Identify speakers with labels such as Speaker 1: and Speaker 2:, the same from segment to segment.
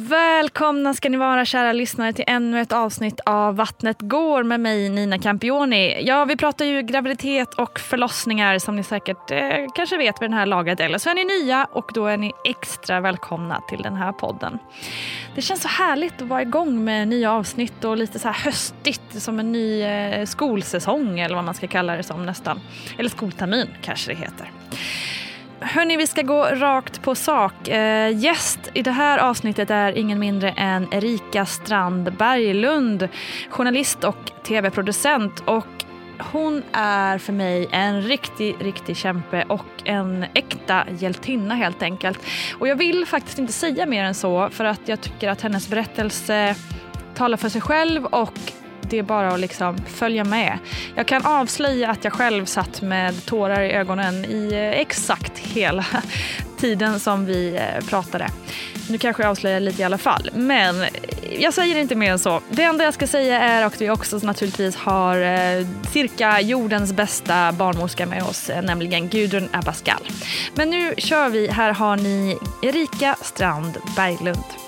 Speaker 1: Välkomna ska ni vara kära lyssnare till ännu ett avsnitt av Vattnet går med mig Nina Campioni. Ja, vi pratar ju graviditet och förlossningar som ni säkert eh, kanske vet vid den här laget eller så är ni nya och då är ni extra välkomna till den här podden. Det känns så härligt att vara igång med nya avsnitt och lite så här höstigt som en ny eh, skolsäsong eller vad man ska kalla det som nästan. Eller skoltermin kanske det heter. Hörni, vi ska gå rakt på sak. Eh, gäst i det här avsnittet är ingen mindre än Erika Strand Berglund, journalist och tv-producent. Och hon är för mig en riktig, riktig kämpe och en äkta hjältinna helt enkelt. Och jag vill faktiskt inte säga mer än så för att jag tycker att hennes berättelse talar för sig själv och det är bara att liksom följa med. Jag kan avslöja att jag själv satt med tårar i ögonen i eh, exakt hela tiden som vi eh, pratade. Nu kanske jag avslöjar lite i alla fall, men jag säger inte mer än så. Det enda jag ska säga är att vi också naturligtvis har eh, cirka jordens bästa barnmorska med oss, nämligen Gudrun Abascal. Men nu kör vi. Här har ni Erika Strand Berglund.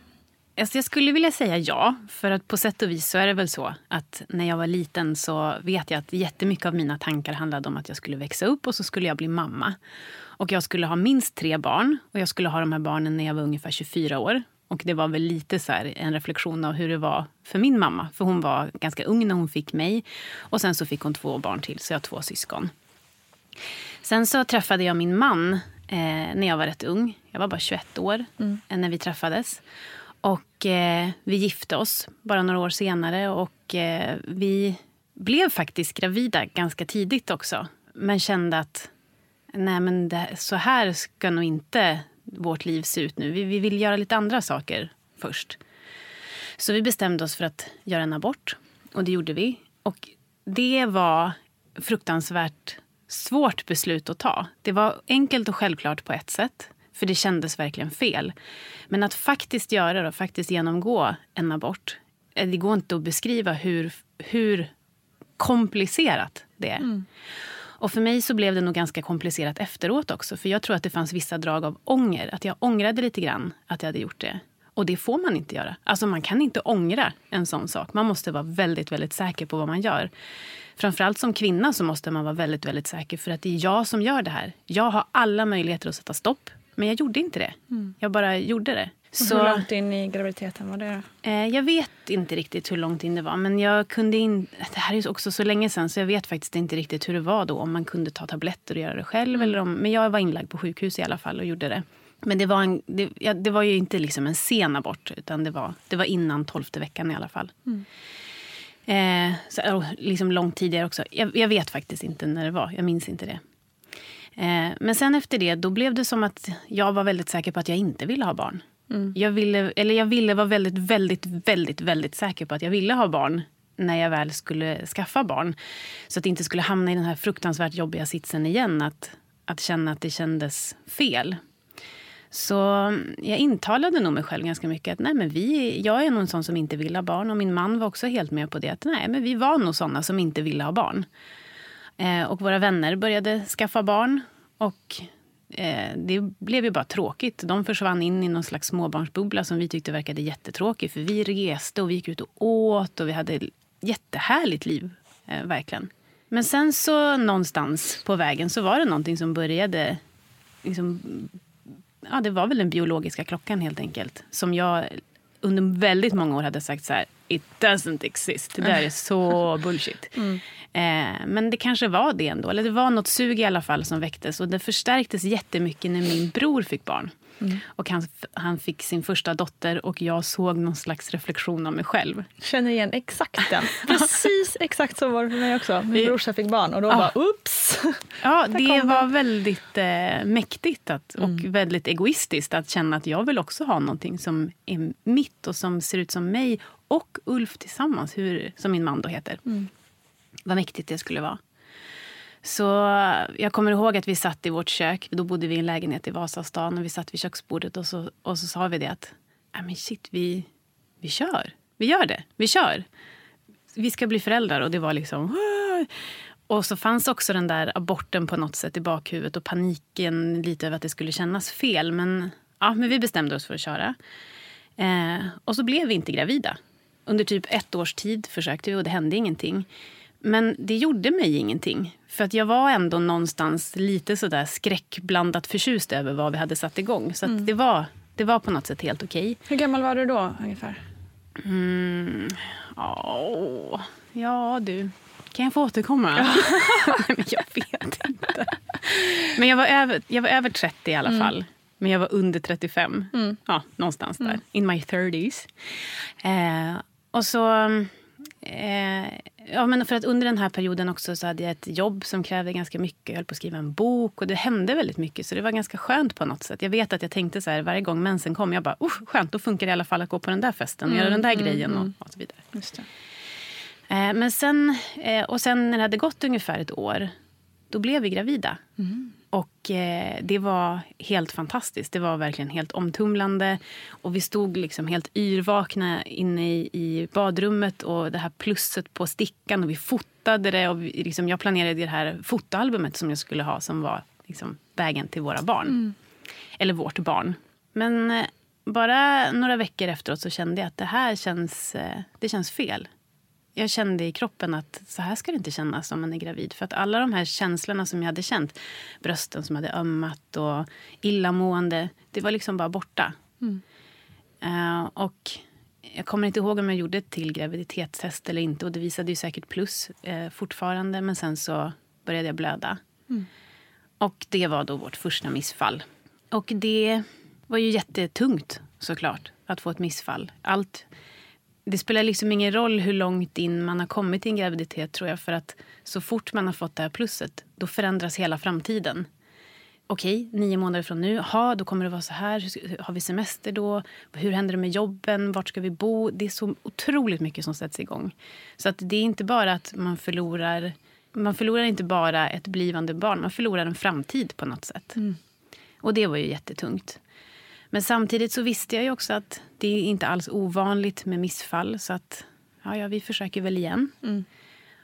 Speaker 2: Alltså jag skulle vilja säga ja, för att på sätt och vis så är det väl så att när jag var liten så vet jag att jättemycket av mina tankar handlade om att jag skulle växa upp och så skulle jag bli mamma. Och jag skulle ha minst tre barn och jag skulle ha de här barnen när jag var ungefär 24 år. Och det var väl lite så en reflektion av hur det var för min mamma. För hon var ganska ung när hon fick mig. Och sen så fick hon två barn till, så jag har två syskon. Sen så träffade jag min man eh, när jag var rätt ung. Jag var bara 21 år mm. när vi träffades. Och eh, vi gifte oss bara några år senare och eh, vi blev faktiskt gravida ganska tidigt också. Men kände att nej men det, så här ska nog inte vårt liv se ut nu. Vi, vi vill göra lite andra saker först. Så vi bestämde oss för att göra en abort. Och det gjorde vi. Och det var fruktansvärt svårt beslut att ta. Det var enkelt och självklart på ett sätt. För det kändes verkligen fel. Men att faktiskt göra det, faktiskt genomgå en abort. Eh, det går inte att beskriva hur, hur komplicerat det är. Mm. Och för mig så blev det nog ganska komplicerat efteråt också. För jag tror att det fanns vissa drag av ånger. Att jag ångrade lite grann att jag hade gjort det. Och det får man inte göra. Alltså man kan inte ångra en sån sak. Man måste vara väldigt, väldigt säker på vad man gör. Framförallt som kvinna så måste man vara väldigt, väldigt säker. För att det är jag som gör det här. Jag har alla möjligheter att sätta stopp. Men jag gjorde inte det. Mm. Jag bara gjorde det.
Speaker 1: Så, hur långt in i graviditeten var det?
Speaker 2: Eh, jag vet inte riktigt hur långt in det var. Men jag kunde in, det här är också så länge sedan så jag vet faktiskt inte riktigt hur det var då. Om man kunde ta tabletter och göra det själv. Mm. Eller om, men jag var inlagd på sjukhus i alla fall och gjorde det. Men det var, en, det, ja, det var ju inte liksom en sen abort. Utan det var, det var innan tolfte veckan i alla fall. Mm. Eh, så, liksom långt tidigare också. Jag, jag, vet faktiskt inte när det var. Jag minns inte det. Eh, men sen efter det då blev det som att jag var väldigt säker på att jag inte ville ha barn. Mm. Jag, ville, eller jag ville vara väldigt, väldigt, väldigt, väldigt säker på att jag ville ha barn när jag väl skulle skaffa barn. Så att det inte skulle hamna i den här fruktansvärt jobbiga sitsen igen. Att, att känna att det kändes fel. Så jag intalade nog mig själv ganska mycket att nej, men vi, jag är nog en sån som inte vill ha barn. Och min man var också helt med på det. Att nej, men vi var nog såna som inte ville ha barn. Eh, och våra vänner började skaffa barn. Och eh, det blev ju bara tråkigt. De försvann in i någon slags småbarnsbubbla som vi tyckte verkade jättetråkig. För vi reste och vi gick ut och åt och vi hade ett jättehärligt liv. Eh, verkligen. Men sen så någonstans på vägen så var det någonting som började liksom, ja, det var väl den biologiska klockan helt enkelt. Som jag under väldigt många år hade sagt så här, it doesn't exist. Det där är så bullshit. Mm. Eh, men det kanske var det ändå. Eller det var något sug i alla fall som väcktes. Och det förstärktes jättemycket när min bror fick barn. Mm. Och han, han fick sin första dotter och jag såg någon slags reflektion av mig själv.
Speaker 1: Känner igen exakt den. Precis exakt så var det för mig också. Min brorsa fick barn och då ja. bara oops!
Speaker 2: Ja, det var väldigt eh, mäktigt att, och mm. väldigt egoistiskt att känna att jag vill också ha någonting som är mitt och som ser ut som mig och Ulf tillsammans, hur, som min man då heter. Mm. Vad mäktigt det skulle vara. Så jag kommer ihåg att vi satt i vårt kök. Då bodde vi i en lägenhet i Vasastan. Och vi satt vid köksbordet och så, och så sa vi det att äh, men shit, vi, vi kör. Vi gör det. Vi kör. Vi ska bli föräldrar. Och det var liksom... Och så fanns också den där aborten på något sätt i bakhuvudet och paniken lite över att det skulle kännas fel. Men, ja, men vi bestämde oss för att köra. Eh, och så blev vi inte gravida. Under typ ett års tid försökte vi och det hände ingenting. Men det gjorde mig ingenting. För att jag var ändå någonstans lite sådär skräckblandat förtjust över vad vi hade satt igång. Så mm. det, var, det var på något sätt helt okej.
Speaker 1: Hur gammal var du då ungefär?
Speaker 2: Mm, åh, ja du. Kan jag få återkomma? men jag vet inte. Men jag var över, jag var över 30 i alla mm. fall. Men jag var under 35. Mm. Ja, någonstans där. Mm. In my 30s. Eh, och så Eh, ja, men för att under den här perioden också så hade jag ett jobb som krävde ganska mycket. Jag höll på att skriva en bok och det hände väldigt mycket. Så det var ganska skönt på något sätt. Jag vet att jag tänkte så här varje gång mensen kom. Jag bara, oh, skönt, då funkar det i alla fall att gå på den där festen och mm, göra den där mm, grejen och, mm. och så vidare. Eh, men sen, eh, och sen när det hade gått ungefär ett år, då blev vi gravida. Mm. Och eh, det var helt fantastiskt. Det var verkligen helt omtumlande. Och vi stod liksom helt yrvakna inne i, i badrummet och det här plusset på stickan och vi fotade det. Och vi, liksom, jag planerade det här fotoalbumet som jag skulle ha som var liksom, vägen till våra barn. Mm. Eller vårt barn. Men eh, bara några veckor efteråt så kände jag att det här känns, eh, det känns fel jag kände i kroppen att så här ska det inte kännas om man är gravid. För att alla de här känslorna som jag hade känt, brösten som hade ömmat och illamående, det var liksom bara borta. Mm. Uh, och jag kommer inte ihåg om jag gjorde ett till graviditetstest eller inte. Och det visade ju säkert plus uh, fortfarande. Men sen så började jag blöda. Mm. Och det var då vårt första missfall. Och det var ju jättetungt såklart att få ett missfall. Allt det spelar liksom ingen roll hur långt in man har kommit i en graviditet tror jag. För att så fort man har fått det här plusset, då förändras hela framtiden. Okej, nio månader från nu, ha, då kommer det vara så här. Har vi semester då? Hur händer det med jobben? Vart ska vi bo? Det är så otroligt mycket som sätts igång. Så att det är inte bara att man förlorar man förlorar inte bara ett blivande barn, man förlorar en framtid på något sätt. Mm. Och det var ju jättetungt. Men samtidigt så visste jag ju också att det är inte alls ovanligt med missfall. Så att ja, ja, vi försöker väl igen.
Speaker 1: Mm.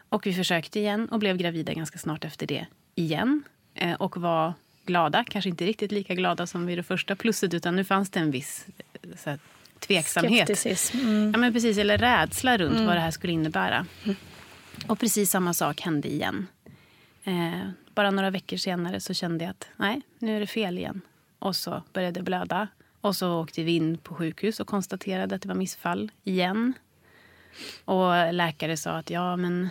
Speaker 2: Och vi försökte igen och blev gravida ganska snart efter det igen. Eh, och var glada, kanske inte riktigt lika glada som vid det första plusset utan nu fanns det en viss eh, så här, tveksamhet.
Speaker 1: Mm.
Speaker 2: Ja, men precis, eller rädsla runt vad det här skulle innebära. Och precis samma sak hände igen. Eh, bara några veckor senare så kände jag att nej, nu är det fel igen. Och så började det blöda. Och så åkte vi in på sjukhus och konstaterade att det var missfall igen. Och läkare sa att ja, men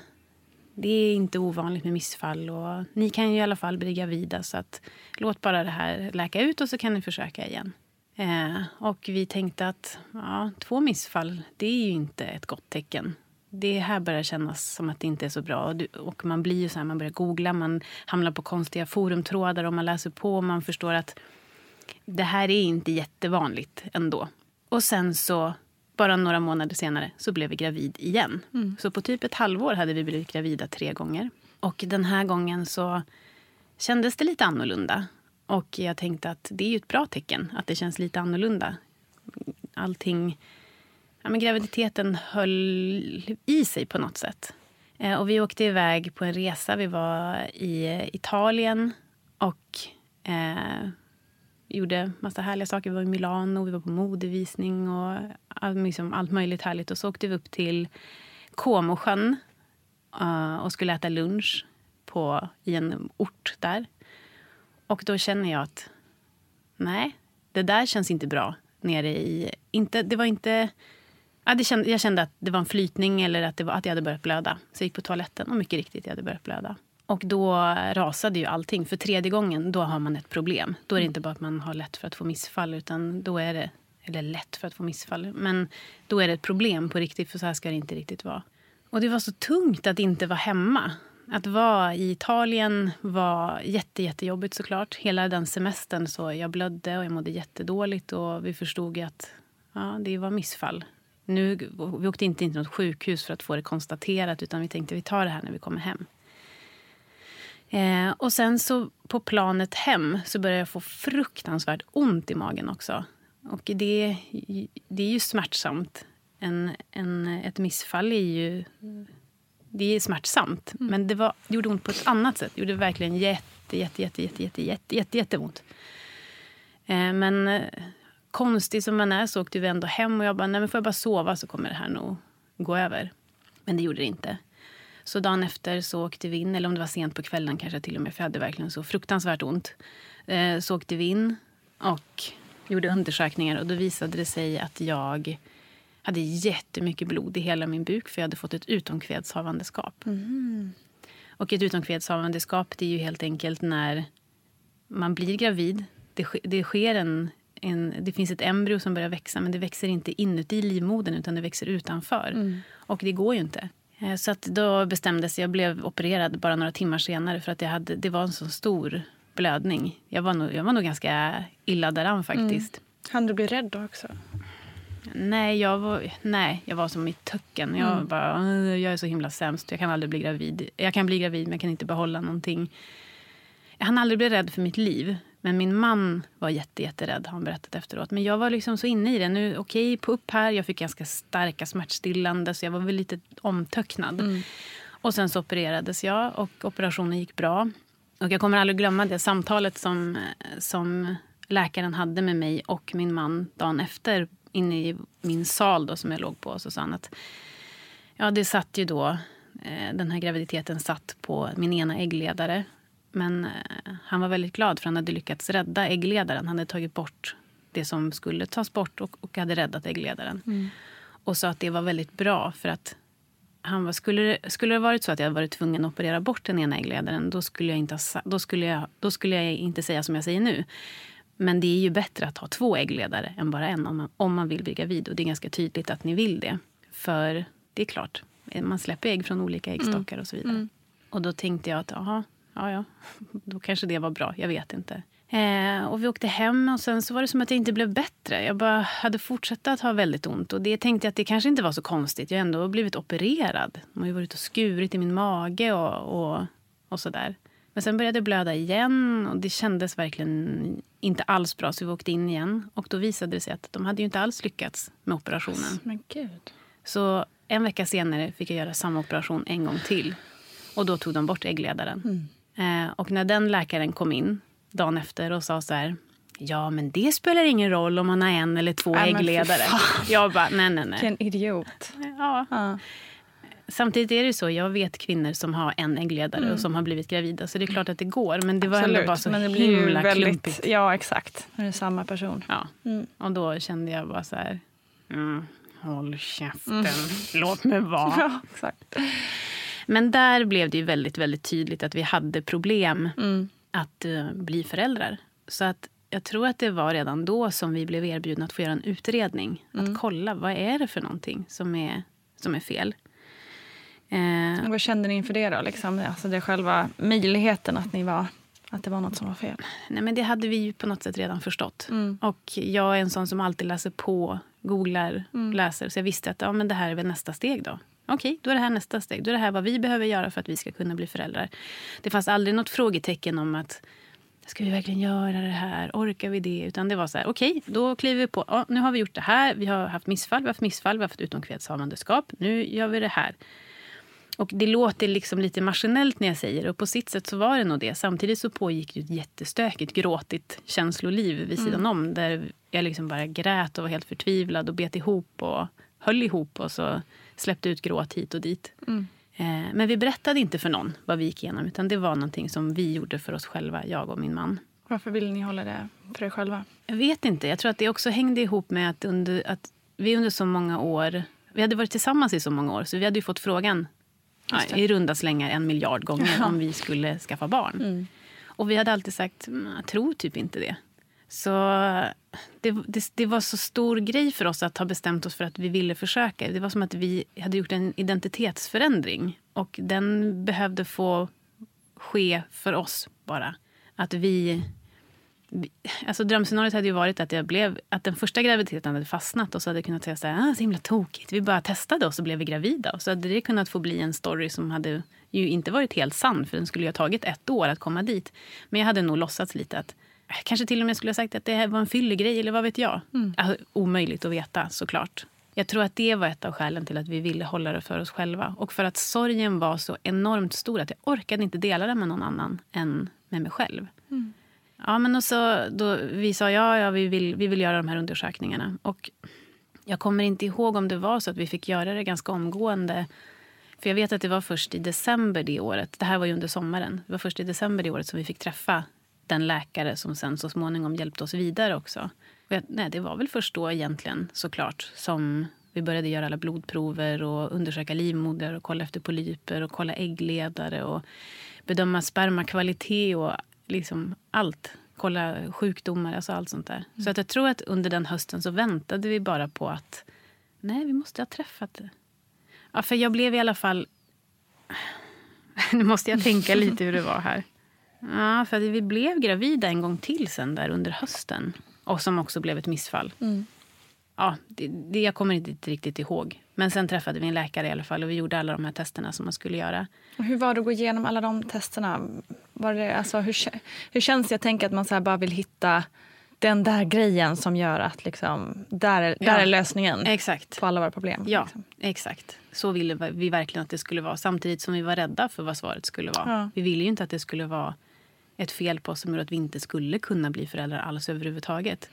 Speaker 2: det är inte ovanligt med missfall och ni kan ju i alla fall bli gravida så att låt bara det här läka ut och så kan ni försöka igen. Eh, och vi tänkte att ja, två missfall, det är ju inte ett gott tecken. Det här börjar kännas som att det inte är så bra. Och, du, och man blir ju så här, man börjar googla, man hamnar på konstiga forumtrådar och man läser på och man förstår att det här är inte jättevanligt ändå. Och sen så, bara några månader senare, så blev vi gravid igen. Så på typ ett halvår hade vi blivit gravida tre gånger. Och den här gången så kändes det lite annorlunda. Och jag tänkte att det är ju ett bra tecken att det känns lite annorlunda. Allting... Ja, men graviditeten höll i sig på något sätt. Eh, och vi åkte iväg på en resa. Vi var i Italien och eh, gjorde massa härliga saker. Vi var i Milano, vi var på modevisning och all, liksom allt möjligt härligt. Och så åkte vi upp till Comosjön uh, eh, och skulle äta lunch på, i en ort där. Och då känner jag att nej, det där känns inte bra. Nere i, inte, det var inte, ja, det kände, jag kände att det var en flytning eller att, det var, att jag hade börjat blöda. Så jag gick på toaletten och mycket riktigt, jag hade börjat blöda. Och då rasade ju allting. För tredje gången, då har man ett problem. Då är det inte bara att man har lätt för att få missfall, utan då är det, eller lätt för att få missfall, men då är det ett problem på riktigt, för så här ska det inte riktigt vara. Och det var så tungt att inte vara hemma. Att vara i Italien var jätte, jättejobbigt såklart. Hela den semestern så jag blödde och jag mådde jättedåligt och vi förstod att ja, det var missfall. Nu, vi åkte inte in till något sjukhus för att få det konstaterat utan vi tänkte vi tar det här när vi kommer hem. Eh, och sen så på planet hem så började jag få fruktansvärt ont i magen också. Och det, det är ju smärtsamt. En, en, ett missfall är ju det är smärtsamt. Men det, var, det gjorde ont på ett annat sätt. Det gjorde verkligen jätte, jätte, jätte, jätte, jätte, jätte, jätte, jätteont. Eh, men eh, konstig som man är så åkte vi ändå hem och jag bara, nej men får jag bara sova så kommer det här nog gå över. Men det gjorde det inte. Så dagen efter så åkte vi in, eller om det var sent på kvällen kanske till och med, för jag hade verkligen så fruktansvärt ont. Eh, så åkte vi in och gjorde undersökningar och då visade det sig att jag hade jättemycket blod i hela min buk för jag hade fått ett utomkvedshavandeskap. Och ett utomkvedshavandeskap det är ju helt enkelt när man blir gravid. Det, det sker en, en... Det finns ett embryo som börjar växa men det växer inte inuti livmodern utan det växer utanför. Och det går ju inte. Eh, Så att då bestämdes jag, blev opererad bara några timmar senare för att jag hade, det var en så stor blödning. Jag var nog, jag var nog ganska illa däran faktiskt.
Speaker 1: Han du bli rädd då också?
Speaker 2: Nej, jag var, nej, jag var som i töcken. Jag
Speaker 1: Mm.
Speaker 2: bara, "Åh, jag är så himla sämst. Jag kan aldrig bli gravid. Jag kan bli gravid men jag kan inte behålla någonting. Jag hann aldrig bli rädd för mitt liv. Men min man var jätte, jätterädd, har han berättat efteråt. Men jag var liksom så inne i det. Nu, okej, på upp här. Jag fick ganska starka smärtstillande så jag var väl lite omtöcknad. Och sen så opererades jag och operationen gick bra. Och jag kommer aldrig glömma det samtalet som, som läkaren hade med mig och min man dagen efter inne i min sal då, som jag låg på. Så sa han att ja, det satt ju då, eh, den här graviditeten satt på min ena äggledare. Men eh, han var väldigt glad för han hade lyckats rädda äggledaren. Han hade tagit bort det som skulle tas bort och, och hade räddat äggledaren. Och sa att det var väldigt bra för att han var, skulle, det, skulle det varit så att jag varit tvungen att operera bort den ena äggledaren då skulle, jag inte ha, då, skulle jag, då skulle jag inte säga som jag säger nu. Men det är ju bättre att ha två äggledare än bara en om man, om man vill bli gravid. Och det är ganska tydligt att ni vill det. För det är klart, man släpper ägg från olika äggstockar och så vidare. Och då tänkte jag att aha, ja, ja, då kanske det var bra. Jag vet inte. Eh, och vi åkte hem och sen så var det som att jag inte blev bättre. Jag bara hade fortsatt att ha väldigt ont. Och det tänkte jag att det kanske inte var så konstigt. Jag har ändå blivit opererad. De har ju varit och skurit i min mage och, och, och sådär. Men sen började det blöda igen och det kändes verkligen inte alls bra så vi åkte in igen. Och då visade det sig att de hade ju inte alls lyckats med operationen.
Speaker 1: Men gud.
Speaker 2: Så en vecka senare fick jag göra samma operation en gång till. Och då tog de bort äggledaren. Eh, och när den läkaren kom in dagen efter och sa så här Ja, men det spelar ingen roll om man har en eller två
Speaker 1: Nej,
Speaker 2: äggledare. Jag bara, nej, nej, nej.
Speaker 1: Vilken idiot.
Speaker 2: Ja.
Speaker 1: Ja.
Speaker 2: Samtidigt är det så, jag vet kvinnor som har en äggledare och som har blivit gravida. Så det är klart att det går. Men det var ändå bara så
Speaker 1: men det blir
Speaker 2: himla
Speaker 1: väldigt,
Speaker 2: klumpigt.
Speaker 1: Ja, exakt. När det är samma person.
Speaker 2: Ja.
Speaker 1: Mm.
Speaker 2: Och då kände jag bara så här... Mm, håll käften, låt mig vara.
Speaker 1: Ja, exakt.
Speaker 2: Men där blev det ju väldigt, väldigt tydligt att vi hade problem
Speaker 1: Mm.
Speaker 2: att eh, bli föräldrar. Så att jag tror att det var redan då som vi blev erbjudna att få göra en utredning.
Speaker 1: Mm.
Speaker 2: Att kolla vad är det för någonting som är, som är fel. Eh,
Speaker 1: vad kände ni inför det då? Liksom? Alltså det själva möjligheten att, ni var, att det var något som var fel.
Speaker 2: nej men det hade vi ju på något sätt redan förstått.
Speaker 1: Mm.
Speaker 2: Och jag är en sån som alltid läser på, googlar,
Speaker 1: Mm.
Speaker 2: läser. Så jag visste att ja, men det här är väl nästa steg då. Okej, då är det här nästa steg. Då är det här vad vi behöver göra för att vi ska kunna bli föräldrar. Det fanns aldrig något frågetecken om att Ska vi verkligen göra det här? Orkar vi det? Utan det var så här, okej, då kliver vi på. Ja, nu har vi gjort det här. Vi har haft missfall, vi har haft missfall, vi har haft utomkvedshavandeskap. Nu gör vi det här. Och det låter liksom lite maskinellt när jag säger det. Och på sitt sätt så var det nog det. Samtidigt så pågick det ett jättestökigt, gråtigt känsloliv vid sidan om. Där jag liksom bara grät och var helt förtvivlad och bet ihop och höll ihop och så släppte ut gråt hit och dit. Eh, Men vi berättade inte för någon vad vi gick igenom. Utan det var någonting som vi gjorde för oss själva, jag och min man.
Speaker 1: Varför ville ni hålla det för er själva?
Speaker 2: Jag vet inte. Jag tror att det också hängde ihop med att, under, att vi under så många år... Vi hade varit tillsammans i så många år, så vi hade ju fått frågan ja, i runda slängar en miljard gånger om vi skulle skaffa barn. Och vi hade alltid sagt, "Mm, jag tror typ inte det. Så det, det, det var så stor grej för oss att ha bestämt oss för att vi ville försöka. Det var som att vi hade gjort en identitetsförändring. Och den behövde få ske för oss bara. Att vi... Alltså drömscenariot hade ju varit att, jag blev, att den första graviditeten hade fastnat och så hade jag kunnat säga så här, ah, så himla tokigt. Vi bara testade och så blev vi gravida. Och så hade det kunnat få bli en story som hade ju inte varit helt sann för den skulle ju ha tagit ett år att komma dit. Men jag hade nog låtsats lite att Kanske till och med skulle ha sagt att det här var en fyllig grej eller vad vet jag. Alltså, omöjligt att veta såklart. Jag tror att det var ett av skälen till att vi ville hålla det för oss själva. Och för att sorgen var så enormt stor att jag orkade inte dela den med någon annan än med mig själv. Ja, men och så, då, vi sa ja, ja vi, vill, vi vill göra de här undersökningarna. Och jag kommer inte ihåg om det var så att vi fick göra det ganska omgående. För jag vet att det var först i december det året. Det här var ju under sommaren. Det var först i december det året som vi fick träffa den läkare som sen så småningom hjälpte oss vidare också. Och jag, nej, det var väl först då egentligen såklart som vi började göra alla blodprover och undersöka livmoder och kolla efter polyper och kolla äggledare och bedöma spermakvalitet och liksom allt. Kolla sjukdomar, alltså allt sånt där. Så att jag tror att under den hösten så väntade vi bara på att nej, vi måste ha träffat det. Ja, för jag blev i alla fall... Nu måste jag tänka lite hur det var här. Ja, för vi blev gravida en gång till sen där under hösten. Och som också blev ett missfall. Ja, det, det, jag kommer inte riktigt ihåg. Men sen träffade vi en läkare i alla fall och vi gjorde alla de här testerna som man skulle göra.
Speaker 1: Och hur var det att gå igenom alla de testerna? Var det, alltså, hur, hur känns det? Jag tänker att man så bara vill hitta den där grejen som gör att liksom, där, är, där
Speaker 2: Ja.
Speaker 1: är lösningen
Speaker 2: Exakt.
Speaker 1: på alla våra problem.
Speaker 2: Ja,
Speaker 1: Liksom.
Speaker 2: exakt. Så ville vi verkligen att det skulle vara. Samtidigt som vi var rädda för vad svaret skulle vara.
Speaker 1: Ja.
Speaker 2: Vi ville ju inte att det skulle vara ett fel på oss som gjorde att vi inte skulle kunna bli föräldrar alls överhuvudtaget.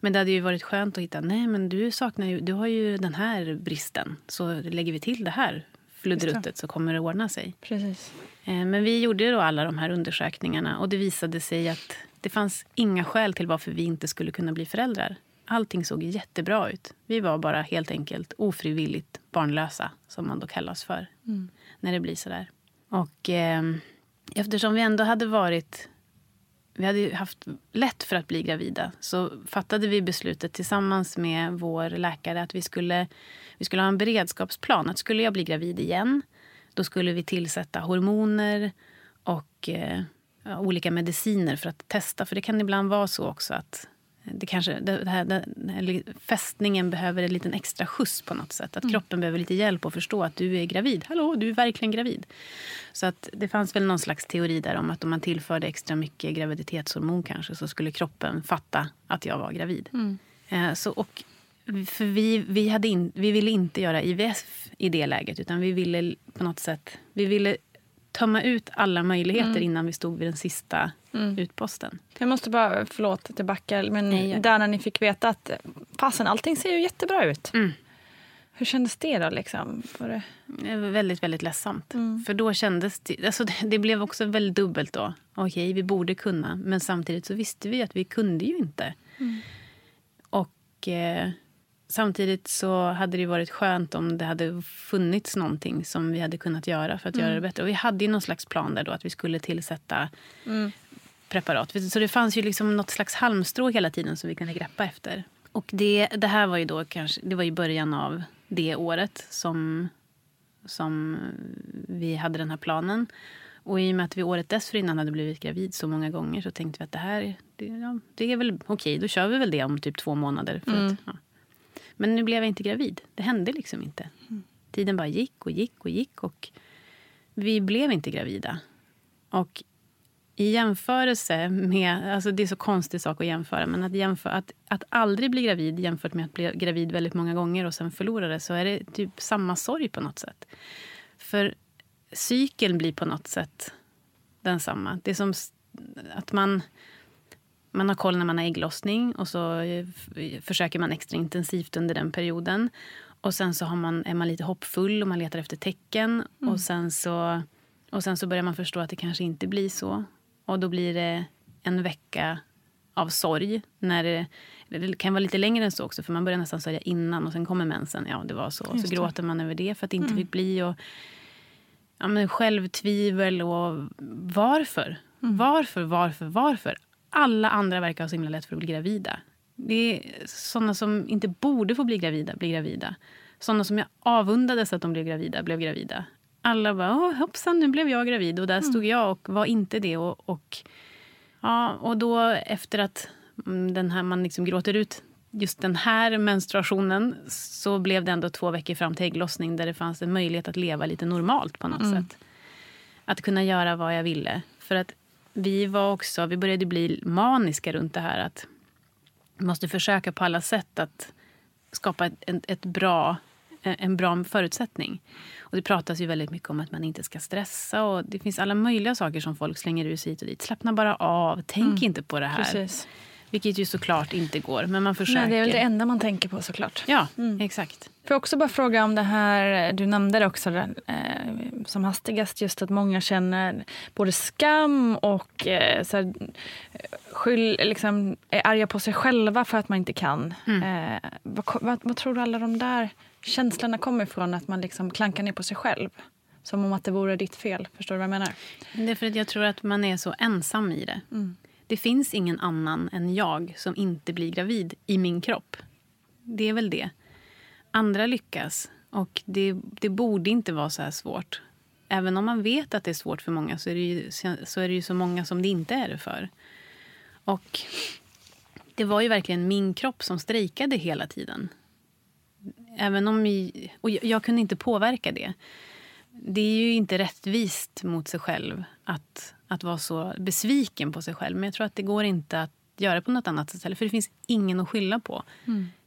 Speaker 2: Men det hade ju varit skönt att hitta, nej men du saknar ju, du har ju den här bristen. Så lägger vi till det här fludderuttet så kommer det ordna sig.
Speaker 1: Precis.
Speaker 2: Eh, Men vi gjorde då alla de här undersökningarna och det visade sig att det fanns inga skäl till varför vi inte skulle kunna bli föräldrar. Allting såg jättebra ut. Vi var bara helt enkelt ofrivilligt barnlösa, som man då kallas för. När det blir sådär. Och eh, eftersom vi ändå hade varit... Vi hade haft lätt för att bli gravida så fattade vi beslutet tillsammans med vår läkare att vi skulle, vi skulle ha en beredskapsplan. Att skulle jag bli gravid igen då skulle vi tillsätta hormoner och eh, olika mediciner för att testa. För det kan ibland vara så också att det kanske, det, här, det, eller fästningen behöver en liten extra skjuts på något sätt. Att kroppen behöver lite hjälp att förstå att du är gravid. Hallå, du är verkligen gravid. Så att det fanns väl någon slags teori där om att om man tillförde extra mycket graviditetshormon kanske så skulle kroppen fatta att jag var gravid. Eh, så, och För vi, vi, hade in, vi ville inte göra IVF i det läget. Utan vi ville på något sätt vi ville tömma ut alla möjligheter
Speaker 1: Mm.
Speaker 2: innan vi stod vid den sista utposten.
Speaker 1: Jag måste bara, förlåt att jag backar, men
Speaker 2: Nej, jag-
Speaker 1: där när ni fick veta att fasen, allting ser ju jättebra ut.
Speaker 2: Mm.
Speaker 1: Hur kändes det då? Liksom? Var det...
Speaker 2: Det var väldigt, väldigt ledsamt.
Speaker 1: Mm.
Speaker 2: För då kändes det... Alltså det, det blev också väldigt dubbelt då. Okej, vi borde kunna. Men samtidigt så visste vi att vi kunde ju inte. Och eh, samtidigt så hade det varit skönt om det hade funnits någonting som vi hade kunnat göra för att göra det bättre. Och vi hade ju någon slags plan där då att vi skulle tillsätta preparat. Så det fanns ju liksom något slags halmstrå hela tiden som vi kunde greppa efter. Och det, det här var ju då kanske, det var i början av det året som, som vi hade den här planen. Och i och med att vi året dessförinnan hade blivit gravid så många gånger så tänkte vi att det här det, ja, det är väl okej, då kör vi väl det om typ två månader. För att, ja. Men nu blev jag inte gravid. Det hände liksom inte. Tiden bara gick och gick och gick och vi blev inte gravida. Och i jämförelse med... Alltså det är så konstig sak att jämföra. Men att, jämföra, att, att aldrig bli gravid jämfört med att bli gravid väldigt många gånger och sen förlora det så är det typ samma sorg på något sätt. För cykeln blir på något sätt densamma. Det är som att man, man har koll när man har ägglossning och så eh, f- försöker man extra intensivt under den perioden. Och sen så har man, är man lite hoppfull och man letar efter tecken. Och, sen så, och sen så börjar man förstå att det kanske inte blir så. Och då blir det en vecka av sorg. När det, det kan vara lite längre än så också, för man börjar nästan sörja innan och sen kommer mensen. Ja, det var så.
Speaker 1: Just
Speaker 2: så
Speaker 1: det.
Speaker 2: gråter man över det för att det inte fick bli. Och, ja, men självtvivel och varför? Varför, varför, varför? Alla andra verkar ha så himla lätt för att bli gravida. Det är såna som inte borde få bli gravida, blir gravida. Såna som jag avundades att de blev gravida, blev gravida. Alla bara, Åh, hoppsan, nu blev jag gravid. Och där stod jag och var inte det. Och, och, ja, och då efter att mm, den här, man liksom gråter ut just den här menstruationen så blev det ändå två veckor fram till ägglossning där det fanns en möjlighet att leva lite normalt på något sätt. Att kunna göra vad jag ville. För att vi var också, vi började bli maniska runt det här att vi måste försöka på alla sätt att skapa ett, ett, ett bra, en bra förutsättning. Och det pratas ju väldigt mycket om att man inte ska stressa. och Det finns alla möjliga saker som folk slänger ur sig hit och dit. Slappna bara av, tänk inte på det här.
Speaker 1: Precis.
Speaker 2: Vilket ju såklart inte går, men man försöker.
Speaker 1: Nej, det är väl det enda man tänker på såklart.
Speaker 2: Ja, exakt.
Speaker 1: Får jag också bara fråga om det här, du nämnde det också eh, som hastigast, just att många känner både skam och eh, så här, skyll, liksom, är arga på sig själva för att man inte kan. Eh, vad, vad, vad tror du alla de där känslorna kommer ifrån? Att man liksom klankar ner på sig själv? Som om att det vore ditt fel. Förstår du vad jag menar?
Speaker 2: Det är för att jag tror att man är så ensam i det. Det finns ingen annan än jag som inte blir gravid i min kropp. Det är väl det. Andra lyckas. Och det, det borde inte vara så här svårt. Även om man vet att det är svårt för många så är det ju så, är det ju så många som det inte är det för. Och det var ju verkligen min kropp som strejkade hela tiden. Även om och jag, jag kunde inte påverka det. Det är ju inte rättvist mot sig själv att, att vara så besviken på sig själv. Men jag tror att det går inte att göra på något annat sätt heller. För det finns ingen att skylla på.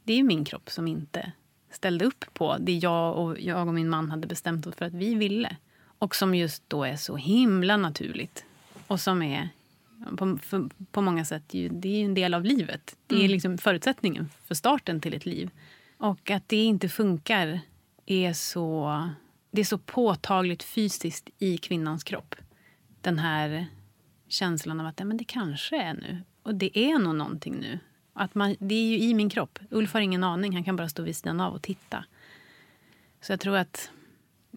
Speaker 2: Det är min kropp som inte ställde upp på det jag och, jag och min man hade bestämt oss för att vi ville. Och som just då är så himla naturligt. Och som är på, för, på många sätt ju, det är en del av livet. Det är liksom förutsättningen för starten till ett liv. Och att det inte funkar är så, det är så påtagligt fysiskt i kvinnans kropp. Den här känslan av att ja, men det kanske är nu. Och det är nog någonting nu. Att man, det är ju i min kropp. Ulf har ingen aning. Han kan bara stå vid sidan av och titta. Så jag tror att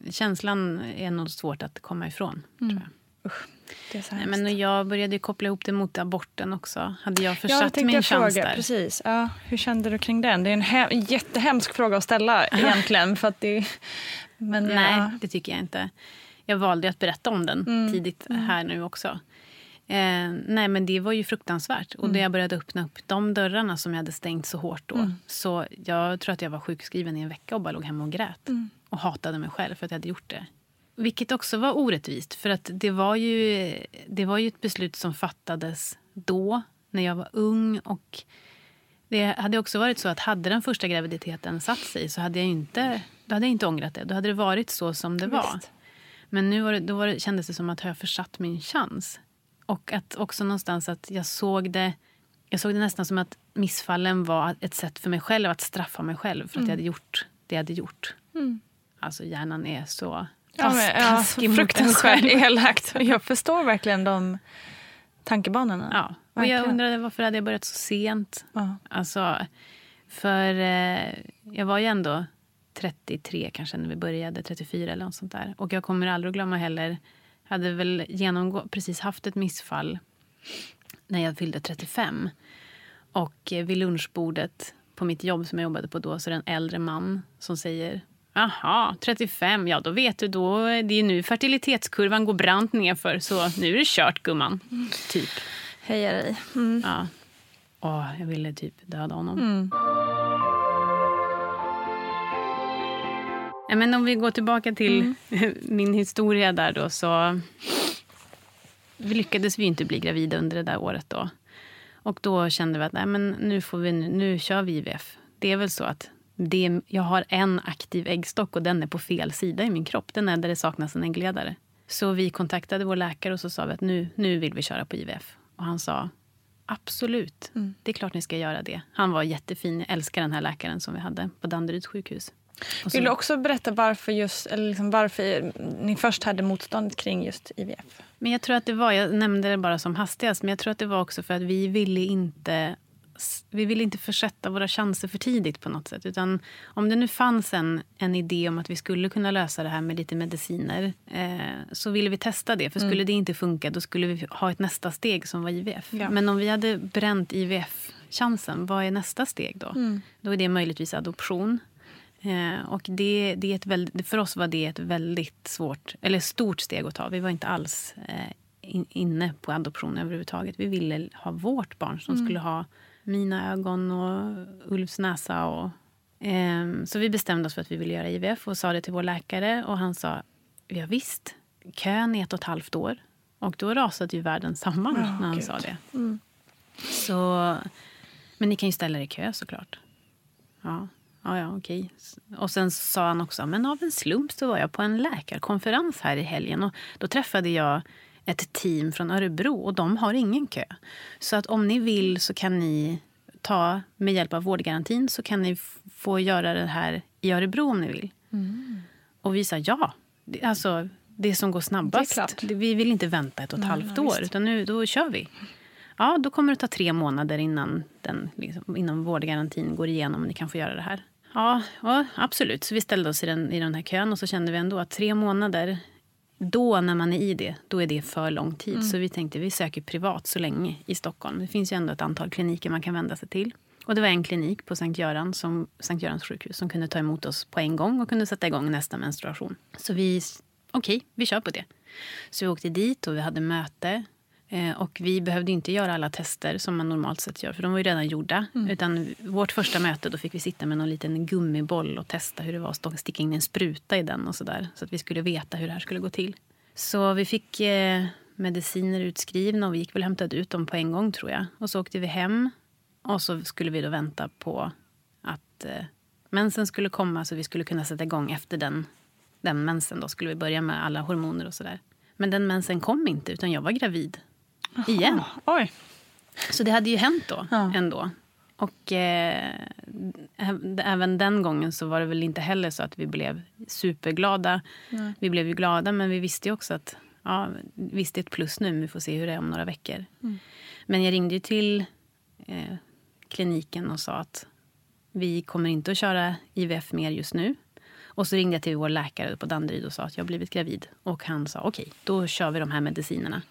Speaker 2: känslan är nog svårt att komma ifrån. Tror jag.
Speaker 1: Det är så
Speaker 2: Nej, men jag började koppla ihop det mot aborten också. Hade jag
Speaker 1: Ja,
Speaker 2: försatt
Speaker 1: tänkte
Speaker 2: min
Speaker 1: jag
Speaker 2: chans
Speaker 1: fråga.
Speaker 2: där?
Speaker 1: Precis. Ja, hur kände du kring den? Det är en he- jättehemsk fråga att ställa egentligen. För att det, men
Speaker 2: Nej,
Speaker 1: ja.
Speaker 2: det tycker jag inte. Jag valde att berätta om den
Speaker 1: Mm.
Speaker 2: tidigt här nu också. Eh, nej, men det var ju fruktansvärt. Och
Speaker 1: Mm.
Speaker 2: när jag började öppna upp de dörrarna som jag hade stängt så hårt då.
Speaker 1: Mm.
Speaker 2: Så jag tror att jag var sjukskriven i en vecka och bara låg hemma och grät.
Speaker 1: Mm.
Speaker 2: Och hatade mig själv för att jag hade gjort det. Vilket också var orättvist. För att det var ju, det var ju ett beslut som fattades då, när jag var ung. och Det hade också varit så att hade den första graviditeten satt sig så hade jag inte, då hade jag inte ångrat det. Då hade det varit så som det var. Men nu var det, då var det, kändes det som att jag försatt min chans. Och att också någonstans att jag såg det jag såg det nästan som att missfallen var ett sätt för mig själv att straffa mig själv för att jag hade gjort det jag hade gjort. Alltså hjärnan är så
Speaker 1: Ja, men, ja,
Speaker 2: taskig mot en
Speaker 1: fruktansvärt elakt. Jag förstår verkligen de tankebanorna.
Speaker 2: Ja. Och jag undrade varför hade jag börjat så sent.
Speaker 1: Ja.
Speaker 2: Alltså, för eh, jag var ju ändå 33 kanske när vi började, 34 eller något sånt där. Och jag kommer aldrig att glömma heller, hade väl genomgå, precis haft ett missfall när jag fyllde 35. Och eh, vid lunchbordet på mitt jobb som jag jobbade på då så är det en äldre man som säger Jaha, 35, ja då vet du, då, det är nu fertilitetskurvan går brant nerför så nu är det kört gumman. Typ.
Speaker 1: Heja dig. Mm.
Speaker 2: Ja. Åh, jag ville typ döda honom. Ja, men om vi går tillbaka till min historia där då så vi lyckades vi inte bli gravida under det där året då. Och då kände vi att nej, men nu, får vi, nu kör vi IVF. Det är väl så att det, jag har en aktiv äggstock och den är på fel sida i min kropp. Den är där det saknas en äggledare. Så vi kontaktade vår läkare och så sa vi att nu, nu vill vi köra på IVF. Och han sa absolut, det är klart ni ska göra det. Han var jättefin, jag älskar den här läkaren som vi hade på Danderyds sjukhus.
Speaker 1: Vill du också berätta varför, just, eller liksom varför ni först hade motstånd kring just IVF?
Speaker 2: Men jag tror att det var, jag nämnde det bara som hastigast, men jag tror att det var också för att vi ville inte vi ville inte försätta våra chanser för tidigt på något sätt. Utan om det nu fanns en, en idé om att vi skulle kunna lösa det här med lite mediciner eh, så ville vi testa det. För skulle det inte funka då skulle vi ha ett nästa steg som var IVF.
Speaker 1: Ja.
Speaker 2: Men om vi hade bränt IVF-chansen, vad är nästa steg då? Då är det möjligtvis adoption. Eh, och det, det är ett väldigt, för oss var det ett väldigt svårt, eller stort steg att ta. Vi var inte alls eh, in, inne på adoption överhuvudtaget. Vi ville ha vårt barn som skulle ha mina ögon och Ulfs näsa. Och, ehm, så vi bestämde oss för att vi ville göra IVF och sa det till vår läkare. Och han sa, ja visst, kön är ett och ett halvt år. Och då rasade ju världen samman när han
Speaker 1: gud.
Speaker 2: sa det. Så, men ni kan ju ställa er i kö såklart. Ja, ja, ja okej. Och sen sa han också, men av en slump så var jag på en läkarkonferens här i helgen. Och då träffade jag ett team från Örebro och de har ingen kö. Så att om ni vill så kan ni ta, med hjälp av vårdgarantin, så kan ni få göra det här i Örebro om ni vill. Och vi sa ja. Alltså, det som går snabbast. Vi vill inte vänta ett och ett
Speaker 1: Nej,
Speaker 2: halvt
Speaker 1: nej,
Speaker 2: år, utan nu, då kör vi. Ja, då kommer det ta tre månader innan, den, liksom, innan vårdgarantin går igenom och ni kan få göra det här. Ja, ja, absolut. Så vi ställde oss i den, i den här kön och så kände vi ändå att tre månader, då när man är i det, då är det för lång tid. Så vi tänkte vi söker privat så länge i Stockholm. Det finns ju ändå ett antal kliniker man kan vända sig till. Och det var en klinik på Sankt, Göran som, Sankt Görans sjukhus som kunde ta emot oss på en gång och kunde sätta igång nästa menstruation. Så vi, okej, vi kör på det. Så vi åkte dit och vi hade möte. Eh, Och vi behövde inte göra alla tester som man normalt sett gör, för de var ju redan gjorda. Utan vårt första möte då fick vi sitta med någon liten gummiboll och testa hur det var att sticka in en spruta i den och sådär. Så att vi skulle veta hur det här skulle gå till. Så vi fick eh, mediciner utskrivna och vi gick väl och hämtade ut dem på en gång tror jag. Och så åkte vi hem och så skulle vi då vänta på att eh, mensen skulle komma så vi skulle kunna sätta igång efter den, den mensen. Då skulle vi börja med alla hormoner och sådär. Men den mensen kom inte utan jag var gravid. Igen.
Speaker 1: Oj.
Speaker 2: Så det hade ju hänt då
Speaker 1: Ja.
Speaker 2: ändå. Och eh, även den gången så var det väl inte heller så att vi blev superglada. Vi blev ju glada men vi visste ju också att ja, visst det är ett plus nu men vi får se hur det är om några veckor. Men jag ringde ju till eh, kliniken och sa att vi kommer inte att köra IVF mer just nu. Och så ringde jag till vår läkare på Danderyd och sa att jag har blivit gravid. Och han sa okej, då kör vi de här medicinerna.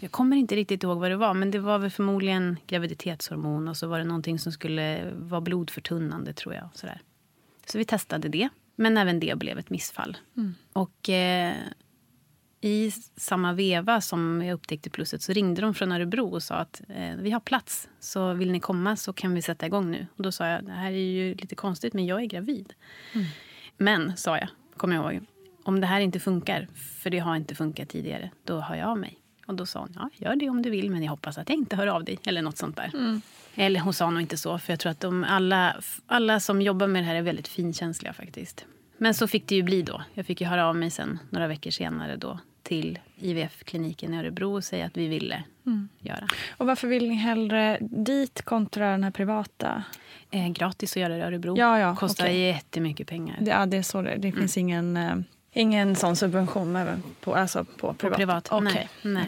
Speaker 2: Jag kommer inte riktigt ihåg vad det var, men det var väl förmodligen graviditetshormon och så var det någonting som skulle vara blodförtunnande tror jag. och Sådär. Så vi testade det, men även det blev ett missfall. Och eh, i samma veva som jag upptäckte plusset så ringde de från Örebro och sa att eh, vi har plats, så vill ni komma så kan vi sätta igång nu. Och då sa jag, det här är ju lite konstigt men jag är gravid. Men, sa jag, kommer jag ihåg, om det här inte funkar, för det har inte funkat tidigare, då hör jag av mig. Och då sa hon, ja, gör det om du vill, men jag hoppas att jag inte hör av dig. Eller något sånt där. Eller hon sa nog inte så, för jag tror att de alla, alla som jobbar med det här är väldigt finkänsliga faktiskt. Men så fick det ju bli då. Jag fick ju höra av mig sen några veckor senare då till IVF-kliniken i Örebro och säga att vi ville göra.
Speaker 1: Och varför vill ni hellre dit kontra den här privata?
Speaker 2: Eh, gratis att göra det i Örebro.
Speaker 1: Ja, ja,
Speaker 2: Kostar
Speaker 1: okej.
Speaker 2: jättemycket pengar.
Speaker 1: Det, ja, det är så det Det finns ingen, eh, ingen sån subvention även på, alltså på privat?
Speaker 2: privat,
Speaker 1: Okej,
Speaker 2: nej, nej.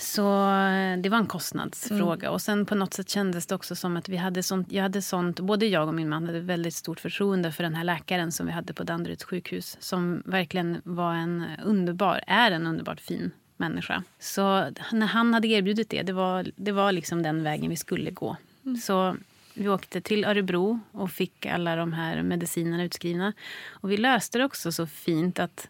Speaker 2: Så eh, det var en kostnadsfråga.
Speaker 1: Mm.
Speaker 2: Och sen på något sätt kändes det också som att vi hade sånt, jag hade sånt, både jag och min man hade väldigt stort förtroende för den här läkaren som vi hade på Danderyds sjukhus. Som verkligen var en underbar, är en underbart fin människa. Så när han hade erbjudit det, det var, det var liksom den vägen vi skulle gå. Så vi åkte till Örebro och fick alla de här medicinerna utskrivna. Och vi löste det också så fint att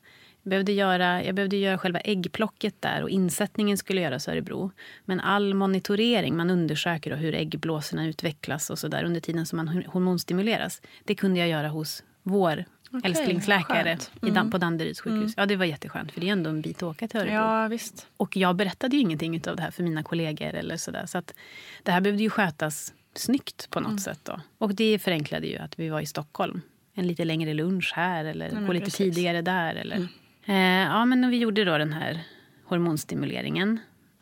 Speaker 2: behövde, göra, jag behövde göra själva äggplocket där och insättningen skulle göras i Örebro. Men all monitorering, man undersöker hur äggblåsorna utvecklas och så där under tiden som man hor- hormonstimuleras. Det kunde jag göra hos vår
Speaker 1: Okej,
Speaker 2: älsklingsläkare Dan- på Danderyds sjukhus. Ja, det var jätteskönt för det är ändå en bit att åka till Örebro.
Speaker 1: Ja, visst.
Speaker 2: Och jag berättade ju ingenting av det här för mina kollegor. eller så där. Så att det här behövde ju skötas snyggt på något
Speaker 1: Mm.
Speaker 2: sätt. Då. Och det förenklade ju att vi var i Stockholm. En lite längre lunch här eller
Speaker 1: men
Speaker 2: gå lite
Speaker 1: precis. Mm.
Speaker 2: tidigare där. Eller. Eh, ja, men vi gjorde då den här hormonstimuleringen.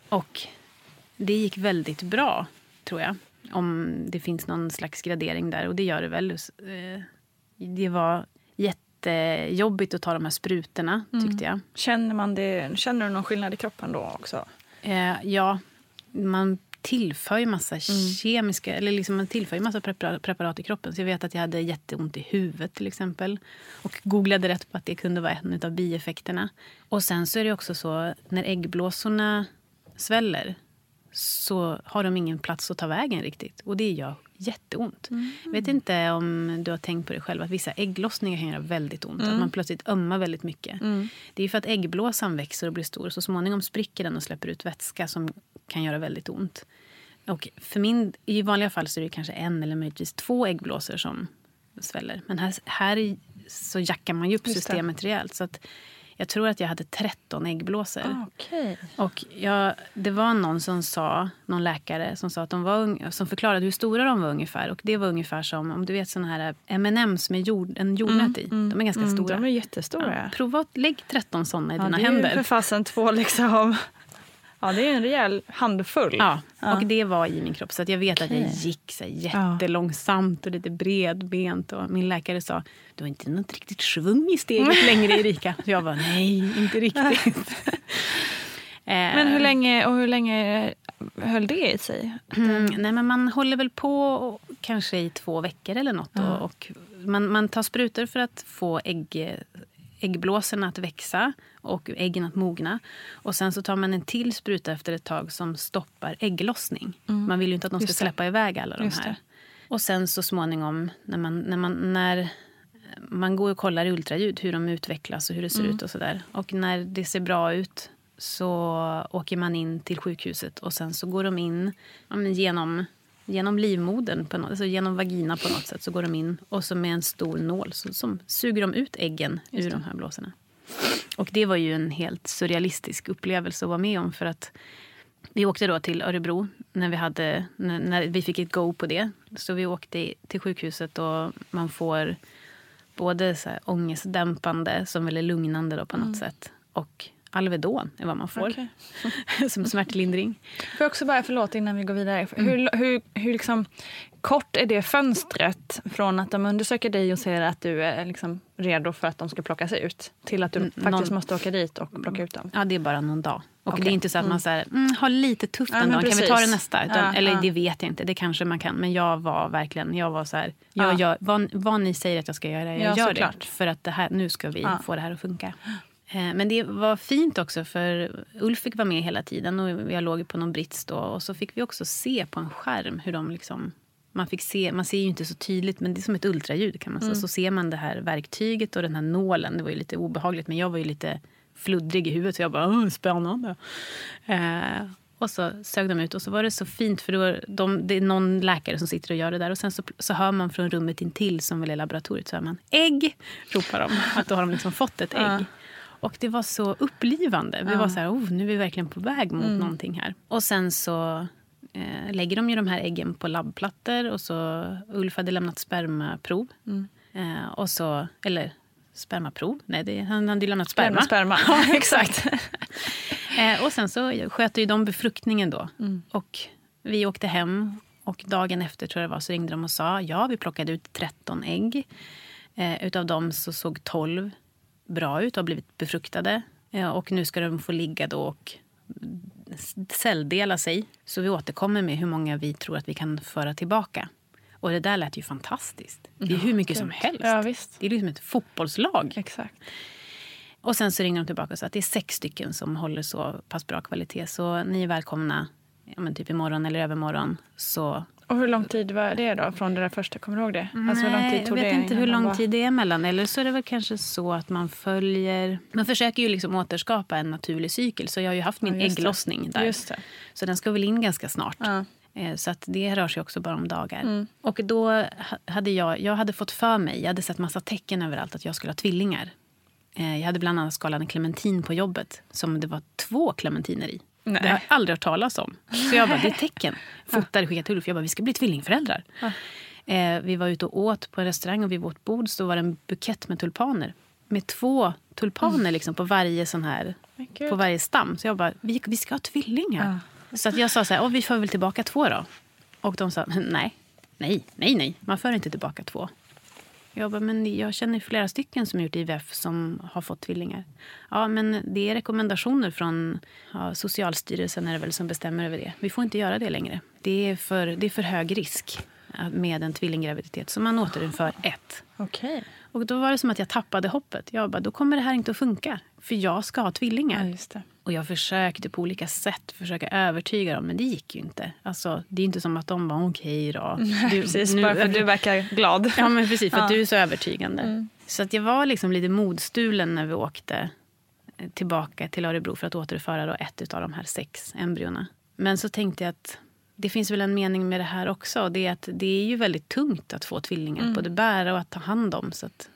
Speaker 2: Och det gick väldigt bra, tror jag. Om det finns någon slags gradering där. Och det gör det väl. Eh, det var jättejobbigt att ta de här sprutorna,
Speaker 1: Mm.
Speaker 2: tyckte jag.
Speaker 1: Känner, man det, känner du någon skillnad i kroppen då också?
Speaker 2: Eh, ja, man tillför ju massa
Speaker 1: Mm.
Speaker 2: kemiska, eller liksom man tillför ju massa preparat, i kroppen. Så jag vet att jag hade jätteont i huvudet till exempel. Och googlade rätt på att det kunde vara en av bieffekterna. Och sen så är det också så, när äggblåsorna sväller så har de ingen plats att ta vägen riktigt. Och det gör jätteont. Jag vet inte om du har tänkt på det själv, att vissa ägglossningar kan göra väldigt ont. Att man plötsligt ömmar väldigt mycket. Det är för att äggblåsan växer och blir stor. Så småningom spricker den och släpper ut vätska som kan göra väldigt ont. Och för min, I vanliga fall så är det kanske en eller möjligtvis två äggblåsor som sväller. Men här, här så jackar man ju upp
Speaker 1: Just det.
Speaker 2: systemet rejält. Så att jag tror att jag hade 13 äggblåsor.
Speaker 1: Ah, Okej.
Speaker 2: Och jag, det var någon som sa, någon läkare som sa att de var som förklarade hur stora de var ungefär. Och det var ungefär som om du vet såna här M&M's med jord, en jordnöt i. De är ganska
Speaker 1: Mm,
Speaker 2: stora.
Speaker 1: de är jättestora.
Speaker 2: Ja, prova att lägg 13 såna i
Speaker 1: Ja,
Speaker 2: dina
Speaker 1: det är ju
Speaker 2: händer.
Speaker 1: för fasen två liksom... Ja, det är en rejäl handfull.
Speaker 2: Ja,
Speaker 1: Ja.
Speaker 2: och det var i min kropp. Så att jag vet att jag gick så jättelångsamt och lite bredbent. Och min läkare sa, du har inte något riktigt svung i steget längre Erika. Så jag var nej, inte riktigt.
Speaker 1: Men hur länge, och hur länge höll det i sig?
Speaker 2: Mm, nej, men man håller väl på kanske i två veckor eller något. Och, och man, man tar sprutor för att få ägg, äggblåsorna att växa och äggen att mogna. Och sen så tar man en till spruta efter ett tag som stoppar ägglossning. Man vill ju inte att de ska
Speaker 1: Mm.
Speaker 2: Släppa iväg alla de
Speaker 1: Just
Speaker 2: här.
Speaker 1: det.
Speaker 2: Och sen så småningom när man, när man, när man går och kollar i ultraljud hur de utvecklas och hur det ser
Speaker 1: Mm.
Speaker 2: ut och sådär. Och när det ser bra ut så åker man in till sjukhuset och sen så går de in ja, genom, genom livmodern, på något, alltså genom vagina på något sätt. Så går de in och så med en stor nål så, som suger de ut äggen ur de här blåsorna. Och det var ju en helt surrealistisk upplevelse att vara med om. för att vi åkte då till Örebro när vi, hade, när, när vi fick ett go på det. Så vi åkte till sjukhuset och man får både så här ångestdämpande, som väl är lugnande då på något sätt, och Alvedon är vad man får
Speaker 1: Okej.
Speaker 2: som smärtlindring.
Speaker 1: Får jag också bara, förlåt innan vi går vidare.
Speaker 2: Mm.
Speaker 1: Hur, hur, hur liksom, kort är det fönstret från att de undersöker dig och ser att du är liksom redo för att de ska plockas ut till att du
Speaker 2: Mm,
Speaker 1: faktiskt
Speaker 2: någon-
Speaker 1: måste åka dit och plocka ut dem?
Speaker 2: Ja, det är bara någon dag. Och
Speaker 1: Okej.
Speaker 2: det är inte så att man så här, mm, har lite tufft
Speaker 1: Ja,
Speaker 2: en dag, kan vi ta det nästa? Utan,
Speaker 1: Ja,
Speaker 2: eller
Speaker 1: ja.
Speaker 2: det vet jag inte, det kanske man kan. Men jag var verkligen, jag var så här, jag
Speaker 1: Ja.
Speaker 2: gör, vad, vad ni säger att jag ska göra, jag
Speaker 1: Ja,
Speaker 2: gör
Speaker 1: såklart.
Speaker 2: det. För att det här, nu ska vi få det här att funka. Eh, Men det var fint också för Ulf fick vara med hela tiden och jag låg på någon brits då och så fick vi också se på en skärm hur de liksom man, fick se, man ser ju inte så tydligt, men det är som ett ultraljud. kan man säga. Så ser man det här verktyget och den här nålen. Det var ju lite obehagligt, men jag var ju lite fluddrig i huvudet. Så jag bara, "Åh, spännande. Eh, och så sög de ut och så var det så fint för då, de, det är någon läkare som sitter och gör det där. Och sen så, så hör man från rummet intill, som väl är laboratoriet, så hör man ägg, ropar de. Att då har de liksom fått ett ägg. Och det var så upplivande. Vi var så här, oh, nu är vi verkligen på väg mot
Speaker 1: Mm.
Speaker 2: någonting här. Och sen så eh, lägger de ju de här äggen på labbplattor. Och så, Ulf hade lämnat spermaprov.
Speaker 1: Mm.
Speaker 2: Eh, och så, eller spermaprov? Nej, det, han hade ju lämnat. Sperma.
Speaker 1: sperma.
Speaker 2: Ja, exakt. eh, och sen så sköter ju de befruktningen då.
Speaker 1: Mm.
Speaker 2: Och vi åkte hem och dagen efter tror jag det var så ringde de och sa ja, vi plockade ut 13 ägg. Eh, utav dem så såg 12 bra ut och har blivit befruktade. Eh, och nu ska de få ligga då och celldela sig. Så vi återkommer med hur många vi tror att vi kan föra tillbaka. Och det där lät ju fantastiskt. Det är hur mycket som helst.
Speaker 1: Ja, visst.
Speaker 2: Det är liksom ett fotbollslag.
Speaker 1: Exakt.
Speaker 2: Och sen så ringer de tillbaka och sa att det är sex stycken som håller så pass bra kvalitet. Så ni är välkomna ja, men typ imorgon eller övermorgon. Så
Speaker 1: Och hur lång tid var det då från det där första? Kommer du ihåg det? alltså, hur lång
Speaker 2: Nej,
Speaker 1: tid tog
Speaker 2: jag vet
Speaker 1: det
Speaker 2: inte hur lång tid det är emellan. Eller så är det väl kanske så att man följer... Man försöker ju liksom återskapa en naturlig cykel. Så jag har ju haft min
Speaker 1: Ja,
Speaker 2: ägglossning där. Så den ska väl in ganska snart.
Speaker 1: Ja.
Speaker 2: Eh, Så att det rör sig också bara om dagar.
Speaker 1: Mm.
Speaker 2: Och då ha- hade jag, jag hade fått för mig, jag hade sett massa tecken överallt att jag skulle ha tvillingar. Eh, Jag hade bland annat skalat en clementin på jobbet som det var två clementiner i.
Speaker 1: Nej.
Speaker 2: Det har jag aldrig hört talas om. Så jag bara, det är tecken. Fotade, skickade till Ulf. Jag bara, vi ska bli tvillingföräldrar. Eh, vi var ute och åt på en restaurang och vid vårt bord så var det en bukett med tulpaner. Med två tulpaner liksom på varje sån här, på varje stam. Så jag bara, vi, vi ska ha tvillingar. Så att jag sa så här, "Åh, vi får väl tillbaka två då. Och de sa, nej, nej, nej, nej, man för inte tillbaka två. Jag bara, men jag känner flera stycken som gjort IVF som har fått tvillingar. Ja, men det är rekommendationer från ja, Socialstyrelsen är det väl som bestämmer över det. Vi får inte göra det längre. Det är för, det är för hög risk med en tvillinggraviditet. Så man återinför ett.
Speaker 1: Okej.
Speaker 2: Och då var det som att jag tappade hoppet. Jag bara, då kommer det här inte att funka. För jag ska ha tvillingar.
Speaker 1: Ja.
Speaker 2: Och jag försökte på olika sätt försöka övertyga dem, men det gick ju inte. Alltså, det är inte som att de bara, okej då. Du,
Speaker 1: Precis,
Speaker 2: nu-
Speaker 1: bara för att du verkar glad.
Speaker 2: Ja, men precis. För att
Speaker 1: Ja.
Speaker 2: du är så övertygande. Så att jag var liksom lite modstulen när vi åkte eh, tillbaka till Örebro för att återföra då ett av de här sex embryona. Men så tänkte jag att det finns väl en mening med det här också. Det är att det är ju väldigt tungt att få tvillingar. Både bära och att ta hand om. Så att,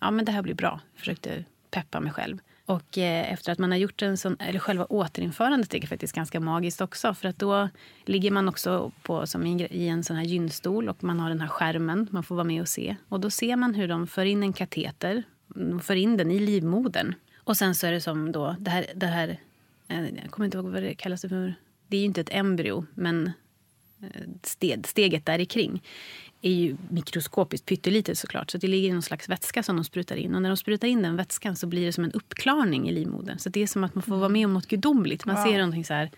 Speaker 2: ja men det här blir bra. Försökte peppa mig själv. Och eh, efter att man har gjort en sån, eller själva återinförandet är faktiskt ganska magiskt också. För att då ligger man också på, som i en, gre- i en sån här gynstol och man har den här skärmen. Man får vara med och se. Och då ser man hur de för in en kateter. De för in den i livmodern. Och sen så är det som då, det här, det här eh, jag kommer inte ihåg vad det kallas för. Det är ju inte ett embryo, men steg, steget där kring är ju mikroskopiskt pyttelitet såklart. Så det ligger i någon slags vätska som de sprutar in. Och när de sprutar in den vätskan så blir det som en uppklarning i livmodern. Så det är som att man får vara med om något gudomligt. Man ser någonting så här...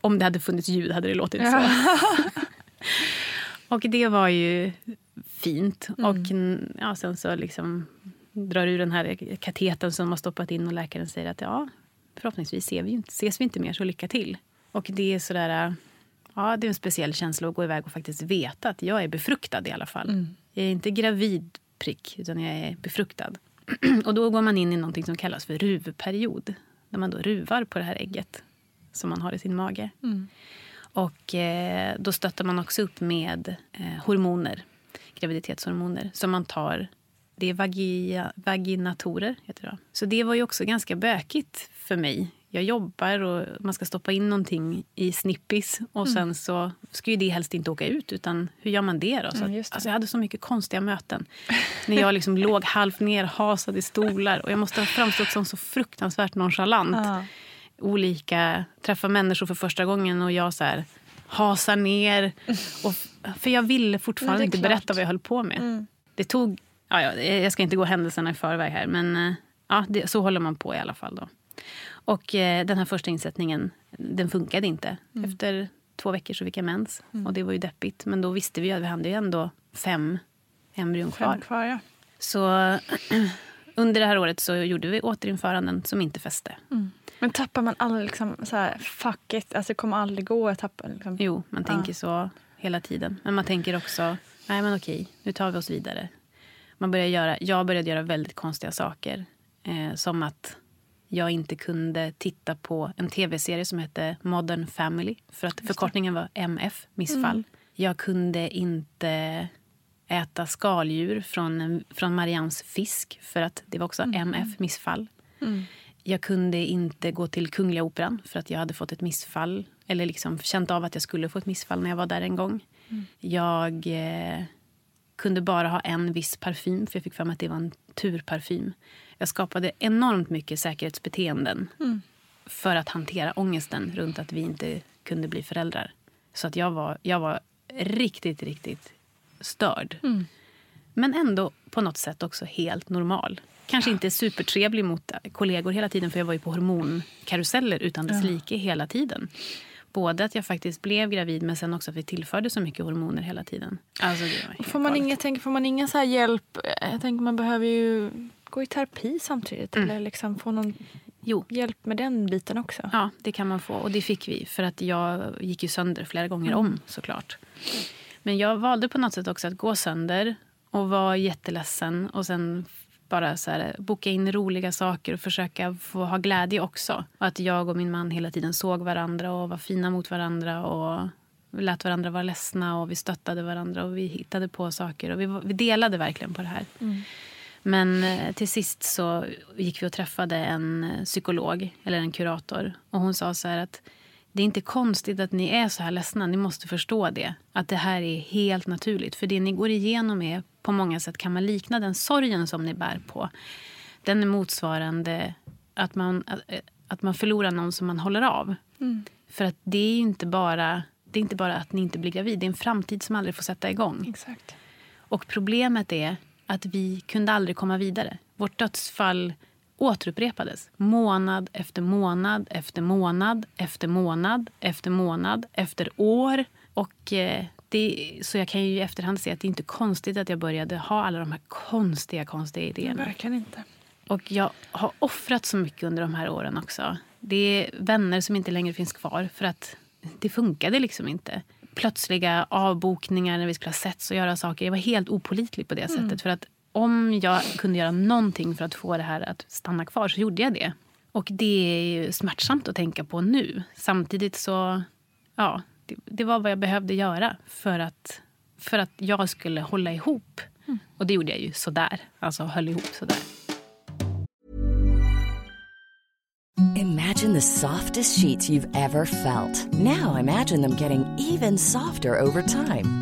Speaker 2: Om det hade funnits ljud hade det låtit så. och det var ju fint. Och mm, ja, sen så liksom drar ur den här kateten som de har stoppat in och läkaren säger att ja, förhoppningsvis ser vi ses vi inte mer så lycka till. Och det är sådär, ja det är en speciell känsla att gå iväg och faktiskt veta att jag är befruktad i alla fall. Jag är inte gravid prick, utan jag är befruktad. och då går man in i någonting som kallas för ruvperiod. När man då ruvar på det här ägget som man har i sin mage. Och eh, då stöttar man också upp med eh, hormoner, graviditetshormoner, som man tar. Det är vagia, vaginatorer, heter det. Så det var ju också ganska bökigt för mig. Jag jobbar och man ska stoppa in någonting i snippis och sen så ska ju det helst inte åka ut. Utan hur gör man det då? Så,
Speaker 1: Mm, det.
Speaker 2: Alltså jag hade så mycket konstiga möten. När jag liksom låg halvt nerhasad i stolar och jag måste ha framstått som så fruktansvärt nonchalant
Speaker 1: Ja.
Speaker 2: olika, träffa människor för första gången och jag så här hasar ner. Och, för jag ville fortfarande inte
Speaker 1: klart.
Speaker 2: berätta vad jag höll på med.
Speaker 1: Mm.
Speaker 2: Det tog, ja, ja, jag ska inte gå händelserna i förväg här men eh, ja, det, så håller man på i alla fall. Då. Och eh, den här första insättningen, den funkade inte.
Speaker 1: Mm.
Speaker 2: Efter två veckor så fick jag mens och det var ju deppigt. Men då visste vi att vi hade ju ändå fem embryon.
Speaker 1: Fem kvar, ja.
Speaker 2: Så under det här året så gjorde vi återinföranden som inte fäste.
Speaker 1: Men tappar man aldrig liksom så här, fuck it, alltså det kommer aldrig gå. Jag tappar liksom.
Speaker 2: Jo, man tänker så hela tiden. Men man tänker också, nej men okej, nu tar vi oss vidare. Man börjar göra, jag började göra väldigt konstiga saker. Eh, som att jag inte kunde titta på en tv-serie som hette Modern Family. För att förkortningen var MF, missfall. Jag kunde inte äta skaldjur från, från Marians fisk för att det var också MF, missfall. Jag kunde inte gå till Kungliga Operan för att jag hade fått ett missfall. Eller liksom känt av att jag skulle få ett missfall när jag var där en gång. Jag eh, kunde bara ha en viss parfym för jag fick för mig att det var en turparfym. Jag skapade enormt mycket säkerhetsbeteenden för att hantera ångesten runt att vi inte kunde bli föräldrar. Så att jag var, jag var riktigt, riktigt störd. Men ändå på något sätt också helt normal. Kanske inte supertrevlig mot kollegor hela tiden för jag var ju på hormonkaruseller utan dess like hela tiden. Både att jag faktiskt blev gravid men sen också att vi tillförde så mycket hormoner hela tiden. Alltså,
Speaker 1: Får man, inga, tänker, får man ingen så hjälp? Jag tänker man behöver ju gå i terapi samtidigt. Eller liksom få någon
Speaker 2: Jo.
Speaker 1: hjälp med den biten också.
Speaker 2: Ja, det kan man få. Och det fick vi. För att jag gick ju sönder flera gånger om såklart. Men jag valde på något sätt också att gå sönder och var jätteledsen. Och sen bara så här, boka in roliga saker och försöka få ha glädje också. Och att jag och min man hela tiden såg varandra och var fina mot varandra. Och vi lät varandra vara ledsna och vi stöttade varandra och vi hittade på saker. Och vi, vi delade verkligen på det här. Men eh, till sist så gick vi och träffade en eh, psykolog, eller en kurator. Och hon sa så här att det är inte konstigt att ni är så här ledsna. Ni måste förstå det. Att det här är helt naturligt. För det ni går igenom är på många sätt kan man likna den sorgen som ni bär på. Den är motsvarande att man, att, man förlorar någon som man håller av. För att det är inte bara, det är inte bara att ni inte blir gravid. Det är en framtid som aldrig får sätta igång.
Speaker 1: Exakt.
Speaker 2: Och problemet är att vi kunde aldrig komma vidare. Vårt dödsfall återupprepades månad efter månad efter månad efter månad efter månad efter år. Och eh, det, så jag kan ju i efterhand se att det är inte konstigt att jag började ha alla de här konstiga, konstiga idéerna.
Speaker 1: Verkligen inte.
Speaker 2: Och jag har offrat så mycket under de här åren också. Det är vänner som inte längre finns kvar för att det funkade liksom inte. Plötsliga avbokningar när vi skulle ha setts och göra saker. Jag var helt opolitlig på det sättet. För att om jag kunde göra någonting för att få det här att stanna kvar så gjorde jag det. Och det är ju smärtsamt att tänka på nu. Samtidigt så, ja, det, det var vad jag behövde göra för att, för att jag skulle hålla ihop. Och det gjorde jag ju sådär. Alltså höll ihop sådär.
Speaker 3: Imagine the softest sheets you've ever felt. Now imagine them getting even softer over time.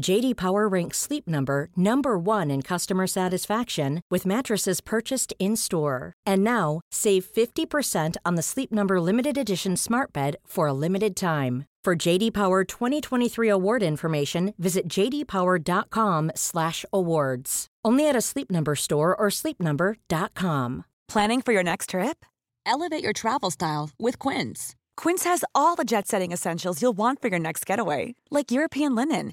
Speaker 4: JD Power ranks Sleep Number number 1 in customer satisfaction with mattresses purchased in-store. And now, save 50% on the Sleep Number limited edition Smart Bed for a limited time. For JD Power 2023 award information, visit jdpower.com/awards. Only at a Sleep Number store or sleepnumber.com.
Speaker 5: Planning for your next trip? elevate your travel style with Quince.
Speaker 6: Quince has all the jet setting essentials you'll want for your next getaway, like European linen,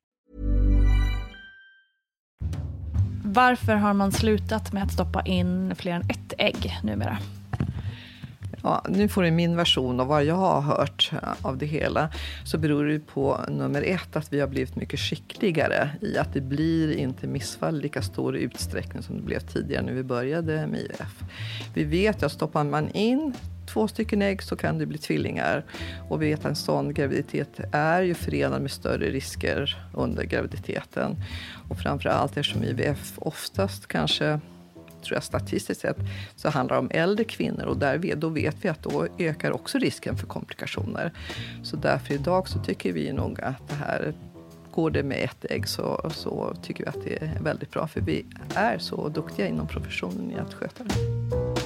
Speaker 1: Varför har man slutat med att stoppa in fler än ett ägg numera?
Speaker 7: Ja, nu får du min version av vad jag har hört eh, av det hela. Så beror det på nummer ett att vi har blivit mycket skickligare i att det blir inte missfall i lika stor utsträckning som det blev tidigare när vi började med IVF. Vi vet att stoppar man in två stycken ägg så kan det bli tvillingar. Och vi vet att en sån graviditet är ju förenad med större risker under graviditeten. Och framför allt eftersom IVF oftast kanske tror jag statistiskt sett, så handlar det om äldre kvinnor och där, då vet vi att då ökar också risken för komplikationer. Så därför idag så tycker vi nog att det här Går det med ett ägg så, så tycker vi att det är väldigt bra för vi är så duktiga inom professionen i att sköta det.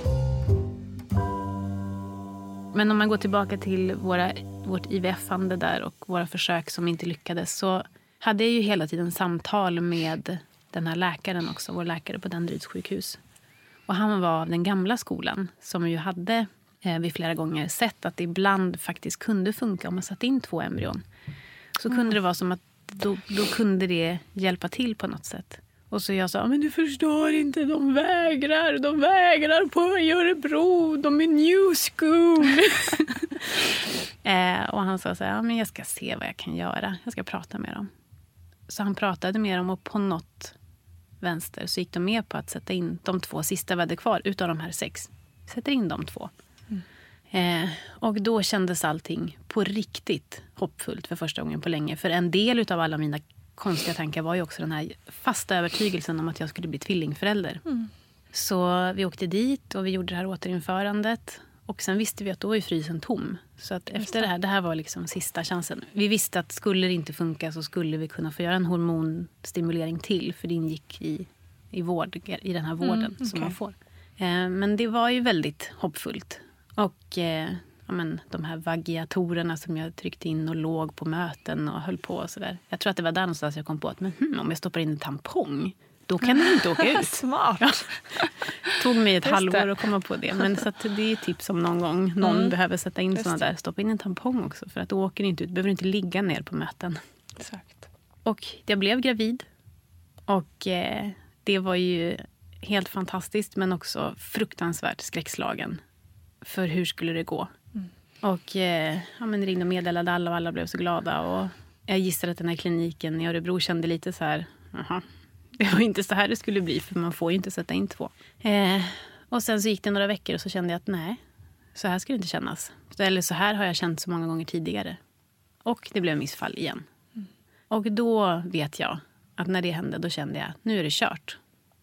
Speaker 2: Men om man går tillbaka till våra, vårt IVF-ande där och våra försök som inte lyckades så hade jag ju hela tiden samtal med den här läkaren också, vår läkare på Danderyds sjukhus. Och han var av den gamla skolan som ju hade eh, vid flera gånger sett att det ibland faktiskt kunde funka om man satte in två embryon. Så kunde det vara som att då, då kunde det hjälpa till på något sätt. Och så jag sa, men du förstår inte, de vägrar. De vägrar på Örebro. De är new school. eh, och han sa så här, ja, men jag ska se vad jag kan göra. Jag ska prata med dem. Så han pratade med dem och på något vänster så gick de med på att sätta in de två sista vi hade kvar utav de här sex. Sätter in de två. Mm. Eh, och då kändes allting på riktigt hoppfullt för första gången på länge. För en del av alla mina konstiga tankar var ju också den här fasta övertygelsen om att jag skulle bli tvillingförälder. Mm. Så vi åkte dit och vi gjorde det här återinförandet. Och sen visste vi att då var frysen tom. Så att efter det här, det här var liksom sista chansen. Vi visste att skulle det inte funka så skulle vi kunna få göra en hormonstimulering till. För det ingick i, i, vård, i den här vården mm, okay. som man får. Eh, men det var ju väldigt hoppfullt. Och eh, ja, men, de här vagiatorerna som jag tryckte in och låg på möten och höll på. Och så där. Jag tror att det var där någonstans jag kom på att men, hmm, om jag stoppar in en tampong då kan den inte åka ut.
Speaker 1: Smart. Ja.
Speaker 2: tog mig ett Just halvår det. att komma på det. Men så det är tips om någon gång någon mm. behöver sätta in såna där. Stoppa in en tampong också för att då åker inte ut. behöver inte ligga ner på möten.
Speaker 1: Exakt.
Speaker 2: Och jag blev gravid. Och eh, det var ju helt fantastiskt men också fruktansvärt skräckslagen. För hur skulle det gå? Och eh, ja, men ringde och meddelade alla och alla blev så glada. Och jag gissar att den här kliniken i Örebro kände lite så här, aha, det var inte så här det skulle bli, för man får ju inte sätta in två. Eh, och sen så gick det några veckor och så kände jag att nej, så här ska det inte kännas. Eller så här har jag känt så många gånger tidigare. Och det blev missfall igen. Mm. Och då vet jag att när det hände, då kände jag nu är det kört.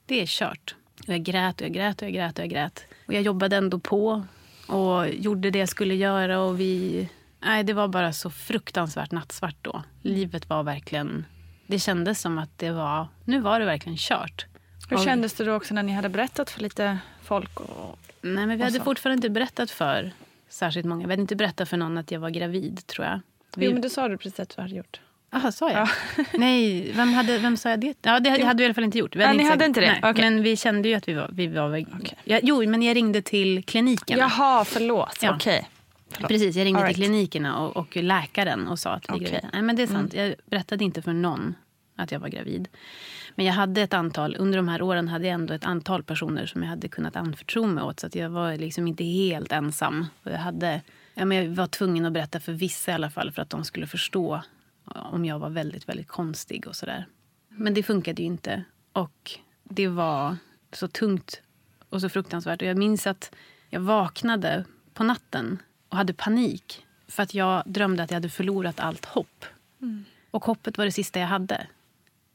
Speaker 2: Det är kört. Och jag grät och jag grät och jag grät och jag grät. Och jag jobbade ändå på och gjorde det jag skulle göra. Och vi... Nej, det var bara så fruktansvärt nattsvart då. Livet var verkligen det kändes som att det var, nu var det verkligen kört.
Speaker 1: Hur och, kändes det då också när ni hade berättat för lite folk? Och,
Speaker 2: nej, men vi hade så. fortfarande inte berättat för särskilt många. Vi hade inte berättat för någon att jag var gravid, tror jag. Vi...
Speaker 1: Jo, men det sa du precis att du hade gjort.
Speaker 2: Jaha, sa jag? Ja. Nej, vem, hade, vem sa jag det? Ja, det hade vi i alla fall inte gjort. Vi hade
Speaker 1: ja,
Speaker 2: inte
Speaker 1: ni hade inte det?
Speaker 2: Nej, okay. Men vi kände ju att vi var... Vi var okay. ja, jo, men jag ringde till kliniken.
Speaker 1: Jaha, förlåt. Ja. Okej. Okay.
Speaker 2: Precis, jag ringde right. till klinikerna och, och, läkaren och sa att vi är gravida. Nej, men det är sant. Mm. Jag berättade inte för någon att jag var gravid. Men jag hade ett antal, under de här åren hade jag ändå ett antal personer som jag hade kunnat anförtro mig åt. Så att jag var liksom inte helt ensam. Jag, hade, ja, men jag var tvungen att berätta för vissa i alla fall för att de skulle förstå om jag var väldigt, väldigt konstig och sådär. Men det funkade ju inte. Och det var så tungt och så fruktansvärt. Och jag minns att jag vaknade på natten och hade panik. För att jag drömde att jag hade förlorat allt hopp. Mm. Och hoppet var det sista jag hade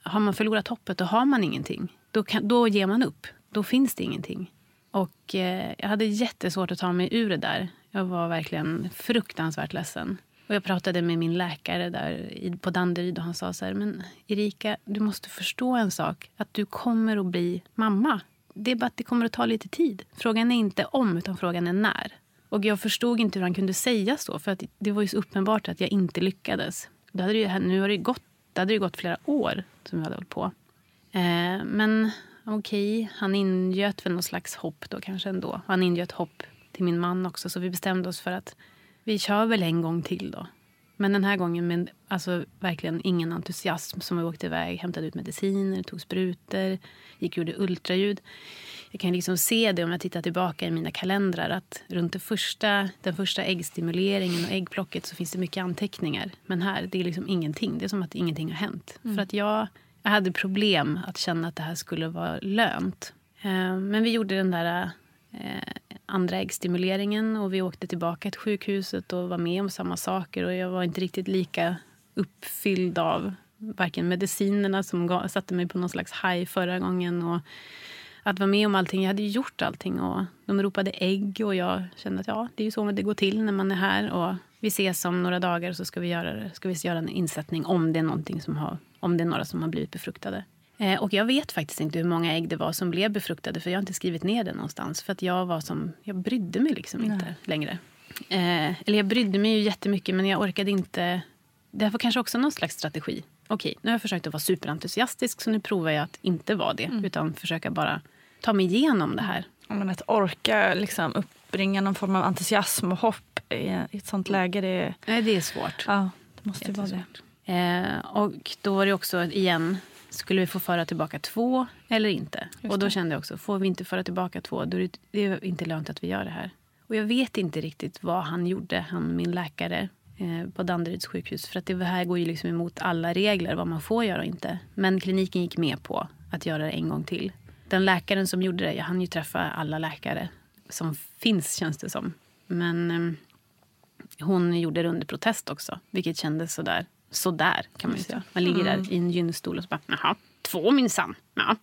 Speaker 2: har man förlorat hoppet, då har man ingenting. Då, kan, då ger man upp. Då finns det ingenting. Och eh, jag hade jättesvårt att ta mig ur det där. Jag var verkligen fruktansvärt ledsen. Och jag pratade med min läkare där på Danderyd och han sa så här, men Erika, du måste förstå en sak. Att du kommer att bli mamma. Det är bara att det kommer att ta lite tid. Frågan är inte om, utan frågan är när. Och jag förstod inte hur han kunde säga så, för att det var ju så uppenbart att jag inte lyckades. Det hade ju, nu har det gått, det hade ju gått flera år som vi hade hållit på. Eh, men okej, okay, han ingöt väl någon slags hopp då kanske ändå. Han ingöt hopp till min man också, så vi bestämde oss för att vi kör väl en gång till då. Men den här gången med alltså, verkligen ingen entusiasm. Som vi åkte iväg, hämtade ut mediciner, tog sprutor, gick och gjorde ultraljud. Jag kan liksom se det om jag tittar tillbaka i mina kalendrar att runt det första, den första äggstimuleringen och äggplocket så finns det mycket anteckningar. Men här, det är liksom ingenting. Det är som att ingenting har hänt. Mm. För att jag, jag hade problem att känna att det här skulle vara lönt. Eh, men vi gjorde den där eh, andra äggstimuleringen och vi åkte tillbaka till sjukhuset och var med om samma saker och jag var inte riktigt lika uppfylld av varken medicinerna som satte mig på någon slags high förra gången och att vara med om allting. Jag hade ju gjort allting och de ropade ägg och jag kände att ja, det är ju så det går till när man är här och vi ses om några dagar så ska vi göra, ska vi göra en insättning om det är någonting som har, om det är några som har blivit befruktade. Eh, och jag vet faktiskt inte hur många ägg det var som blev befruktade för jag har inte skrivit ner det någonstans. För att jag var som, jag brydde mig liksom inte Nej. längre. Eh, eller jag brydde mig ju jättemycket men jag orkade inte. Det var kanske också någon slags strategi. Okej, nu har jag försökt att vara superentusiastisk så nu provar jag att inte vara det. Mm. Utan försöka bara ta mig igenom det här.
Speaker 1: Men att orka liksom uppbringa någon form av entusiasm och hopp i ett sånt läge. Det,
Speaker 2: Nej, det är svårt.
Speaker 1: Ja, det måste vara det.
Speaker 2: Eh, och då var det också igen skulle vi få föra tillbaka två eller inte? och då kände jag också, får vi inte föra tillbaka två, då är det inte lönt att vi gör det här. Och jag vet inte riktigt vad han gjorde, han min läkare eh, på Danderyds sjukhus. För att det här går ju liksom emot alla regler, vad man får göra och inte. Men kliniken gick med på att göra det en gång till. Den läkaren som gjorde det, jag hann ju träffa alla läkare som finns känns det som. Men eh, hon gjorde det under protest också, vilket kändes sådär sådär kan man säga. Man ligger mm. där i en gynstol och så bara, jaha, två minsann. Ja.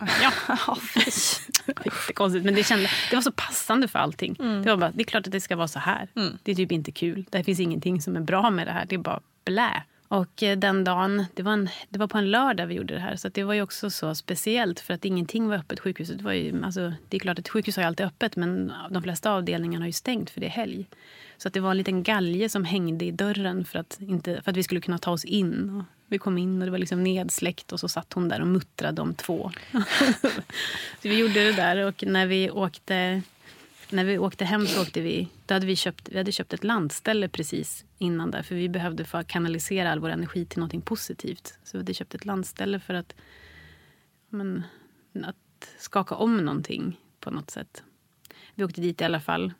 Speaker 2: Ja, jättekonstigt. Men det, kände, det var så passande för allting. Mm. Det var bara, det är klart att det ska vara så här. Mm. Det är typ inte kul. Det finns ingenting som är bra med det här. Det är bara blä. Och eh, den dagen, det var, en, det var på en lördag vi gjorde det här. Så det var ju också så speciellt för att ingenting var öppet. Sjukhuset var ju, alltså, det är klart att sjukhus har alltid öppet men de flesta avdelningarna har ju stängt för det är helg. Så att det var en liten galge som hängde i dörren för att, inte, för att vi skulle kunna ta oss in. Och vi kom in och det var liksom nedsläckt och så satt hon där och muttrade om två. så vi gjorde det där och när vi åkte när vi åkte hem så åkte vi, då hade vi, köpt, vi hade köpt ett landställe precis innan där. För vi behövde få kanalisera all vår energi till något positivt. Så vi hade köpt ett landställe för att, men, att skaka om någonting på något sätt. Vi åkte dit i alla fall.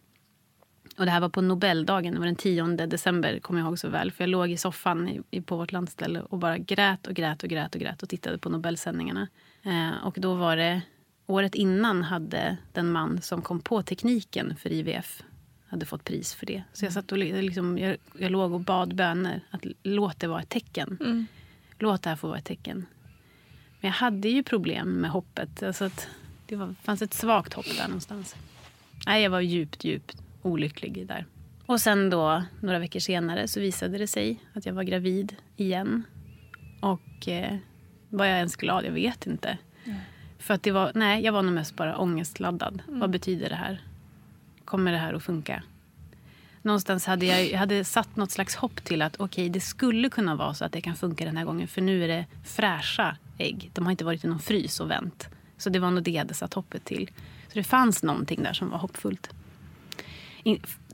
Speaker 2: Och det här var på Nobeldagen, det var den 10 december, kommer jag ihåg så väl. För jag låg i soffan i, på vårt landställe och bara grät och grät och grät och grät och tittade på Nobelsändningarna. Eh, och då var det, året innan hade den man som kom på tekniken för IVF hade fått pris för det. Så jag satt och liksom, jag, jag låg och bad böner att låt det vara ett tecken. Mm. Låt det här få vara ett tecken. Men jag hade ju problem med hoppet. Alltså att det var, fanns ett svagt hopp där någonstans. Nej, jag var djupt, djupt olycklig där. Och sen då, några veckor senare, så visade det sig att jag var gravid igen. Och eh, var jag ens glad? Jag vet inte. Mm. För att det var, nej, jag var nog mest bara ångestladdad. Mm. Vad betyder det här? Kommer det här att funka? Någonstans hade jag, jag hade satt något slags hopp till att okay, det skulle kunna vara så att det kan funka den här gången. För nu är det fräscha ägg. De har inte varit i någon frys och vänt. Så det var nog det jag hade satt hoppet till. Så det fanns någonting där som var hoppfullt.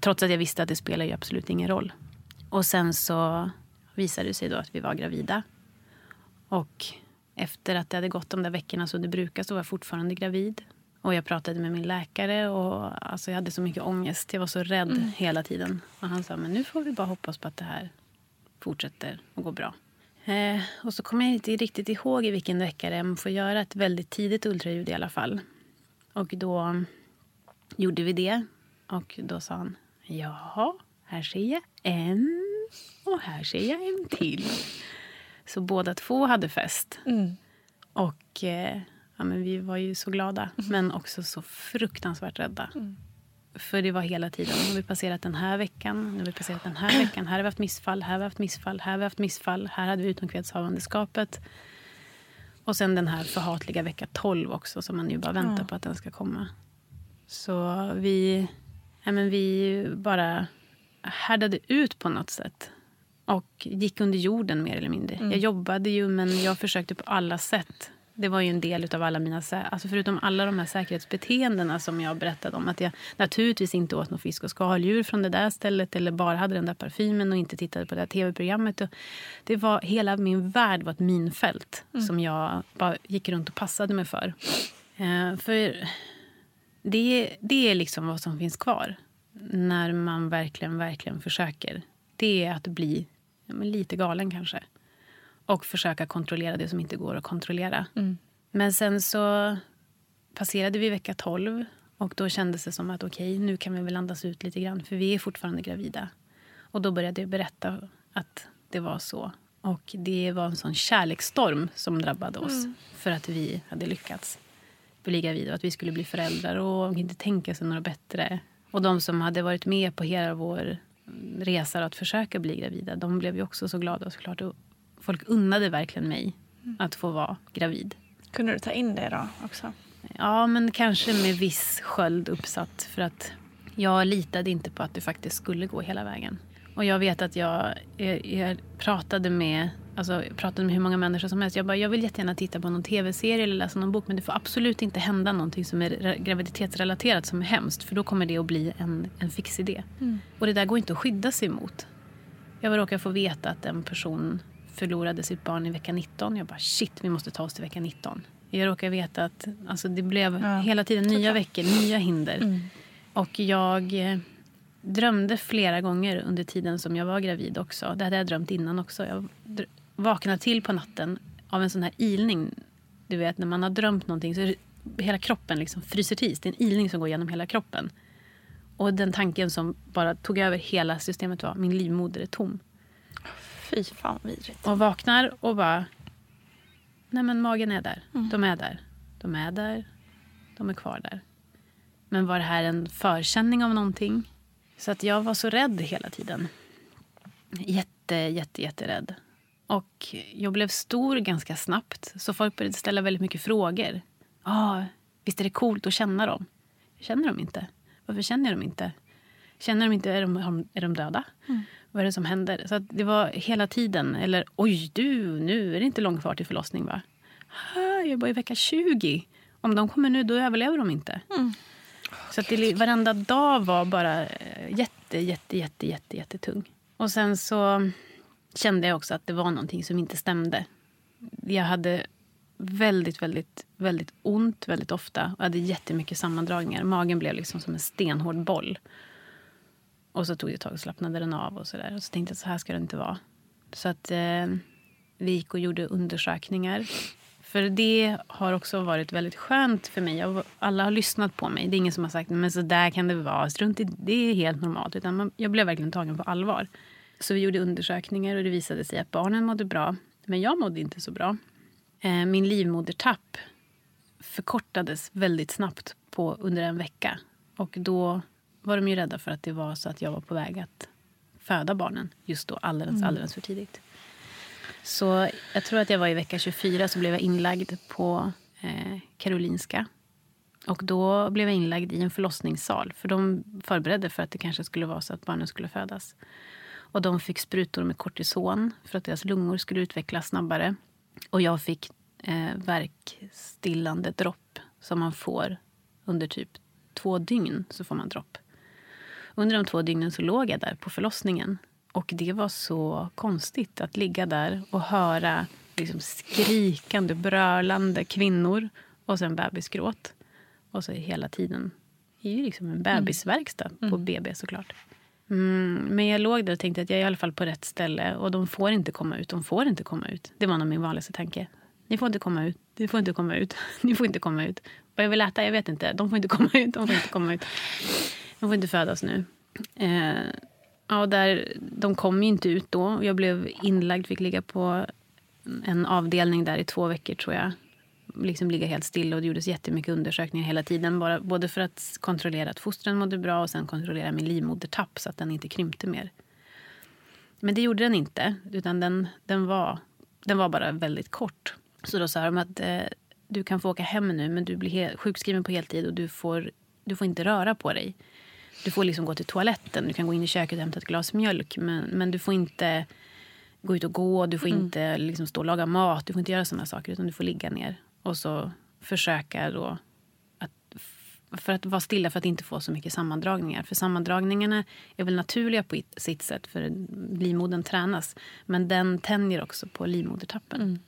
Speaker 2: Trots att jag visste att det spelar ju absolut ingen roll. Och sen så visade det sig då att vi var gravida. Och efter att det hade gått de där veckorna så det brukar så var jag fortfarande gravid. Och jag pratade med min läkare och alltså jag hade så mycket ångest. Jag var så rädd mm. hela tiden. Och han sa, men nu får vi bara hoppas på att det här fortsätter att gå bra. Eh, och så kommer jag inte riktigt ihåg i vilken vecka det är. Man får göra ett väldigt tidigt ultraljud i alla fall. Och då gjorde vi det. Och då sa han, ja, här ser jag en och här ser jag en till. Så båda två hade fest. Mm. Och eh, ja, men vi var ju så glada, mm. men också så fruktansvärt rädda. Mm. För det var hela tiden. Nu har vi passerat den här veckan, nu har vi passerat den här veckan. Här har vi haft missfall, här har vi haft missfall, här har vi haft missfall. Här hade vi utomkvedshavandeskapet. Och sen den här förhatliga vecka 12 också som man ju bara väntar
Speaker 1: Ja.
Speaker 2: på att den ska komma. Så vi, ja, men vi bara härdade ut på något sätt. Och gick under jorden mer eller mindre.
Speaker 1: Mm.
Speaker 2: Jag jobbade ju men jag försökte på alla sätt. Det var ju en del av alla mina, alltså förutom alla de här säkerhetsbeteendena som jag berättade om. Att jag naturligtvis inte åt någon fisk och skaldjur från det där stället. Eller bara hade den där parfymen och inte tittade på det där tv-programmet. Det var, hela min värld var ett minfält som jag bara gick runt och passade mig för. Eh, för det, det är liksom vad som finns kvar när man verkligen, verkligen försöker. Det är att bli ja, lite galen kanske. Och försöka kontrollera det som inte går att kontrollera. Men sen så passerade vi vecka 12 och då kändes det som att okej, nu kan vi väl andas ut lite grann för vi är fortfarande gravida. Och då började jag berätta att det var så. Och det var en sån kärleksstorm som drabbade oss för att vi hade lyckats bli gravida och att vi skulle bli föräldrar och inte tänka sig några bättre. Och de som hade varit med på hela vår resa att försöka bli gravida, de blev ju också så glada såklart. Och folk unnade verkligen mig att få vara gravid.
Speaker 1: Kunde du ta in det då också?
Speaker 2: Ja, men kanske med viss sköld uppsatt. För att jag litade inte på att det faktiskt skulle gå hela vägen. Och jag vet att jag, jag, jag pratade med Alltså, jag pratade med hur många människor som helst. Jag bara, jag vill jättegärna titta på någon tv-serie eller läsa någon bok. Men det får absolut inte hända någonting som är re- graviditetsrelaterat som är hemskt. För då kommer det att bli en, en fix idé. Och det där går inte att skydda sig emot. Jag råkar få veta att en person förlorade sitt barn i vecka 19. Jag bara shit, vi måste ta oss till vecka 19. Jag råkar veta att alltså, det blev
Speaker 1: Ja,
Speaker 2: hela tiden nya veckor, nya hinder. Och jag eh, drömde flera gånger under tiden som jag var gravid också. Det hade jag drömt innan också. Jag vaknade till på natten av en sån här ilning. Du vet när man har drömt någonting så är det, hela kroppen liksom fryser till is. Det är en ilning som går genom hela kroppen. Och den tanken som bara tog över hela systemet var min livmoder är tom.
Speaker 1: Fy fan vidrigt.
Speaker 2: Och vaknar och bara... Nej men magen är där. De är där. De är där. De är kvar där. Men var det här en förkänning av någonting? Så att jag var så rädd hela tiden. Jätte, jätte, jätterädd. Och jag blev stor ganska snabbt. Så folk började ställa väldigt mycket frågor. Ah, visst är det coolt att känna dem? Jag känner dem inte. Varför känner jag dem inte? Känner de inte, är de, är de döda? Vad är det som händer? Så det var hela tiden, eller oj du, nu är det inte långt kvar till förlossning va? Ah, Jag är bara i vecka 20. Om de kommer nu, då överlever de inte. Så att det, varenda dag var bara eh, jätte, jätte, jätte, jätte, jättetung. Och sen så kände jag också att det var någonting som inte stämde. Jag hade väldigt, väldigt, väldigt ont väldigt ofta. Och hade jättemycket sammandragningar. Magen blev liksom som en stenhård boll. Och så tog det ett tag och slappnade den av. Och så, där. och så tänkte jag att så här ska det inte vara. Så att eh, vi gick och gjorde undersökningar. För det har också varit väldigt skönt för mig. Jag, alla har lyssnat på mig. Det är ingen som har sagt men så där kan det vara. Strunt i, det är helt normalt. Utan man, jag blev verkligen tagen på allvar. Så vi gjorde undersökningar och det visade sig att barnen mådde bra. Men jag mådde inte så bra. Eh, min livmodertapp förkortades väldigt snabbt på under en vecka. Och då var de ju rädda för att det var så att jag var på väg att föda barnen just då alldeles, alldeles för tidigt. Så jag tror att jag var i vecka 24 så blev jag inlagd på eh, Karolinska. Och då blev jag inlagd i en förlossningssal. För de förberedde för att det kanske skulle vara så att barnen skulle födas. Och de fick sprutor med kortison för att deras lungor skulle utvecklas snabbare. Och jag fick eh, verkstillande dropp som man får under typ två dygn. så får man dropp. Under de två dygnen så låg jag där på förlossningen. Och det var så konstigt att ligga där och höra liksom skrikande, brölande kvinnor och sen bebisgråt. Och så hela tiden. Det är ju liksom en bebisverkstad på BB såklart. Mm, men jag låg där och tänkte att jag är i alla fall på rätt ställe. Och de får inte komma ut. De får inte komma ut. Det var nog min vanligaste tanke. Ni får inte komma ut. Ni får inte komma ut. Ni får inte komma ut. Vad jag vill äta? Jag vet inte. De får inte komma ut. De får inte komma ut. De får inte födas nu. Eh, ja, där, de kom ju inte ut då. Jag blev inlagd, fick ligga på en avdelning där i två veckor tror jag liksom ligga helt still och det gjordes jättemycket undersökningar hela tiden. Bara, både för att kontrollera att fostren mådde bra och sen kontrollera min livmodertapp så att den inte krympte mer. Men det gjorde den inte, utan den, den, var, den var bara väldigt kort. Så då sa de att eh, du kan få åka hem nu men du blir sjukskriven på heltid och du får, du får inte röra på dig. Du får liksom gå till toaletten, du kan gå in i köket och hämta ett glas mjölk men, men du får inte gå ut och gå, du får mm. inte liksom stå och laga mat, du får inte göra sådana saker utan du får ligga ner och så försöka då att, för att vara stilla för att inte få så mycket sammandragningar. För sammandragningarna är väl naturliga på sitt sätt för livmodern tränas men den tänjer också på livmodertappen. Mm.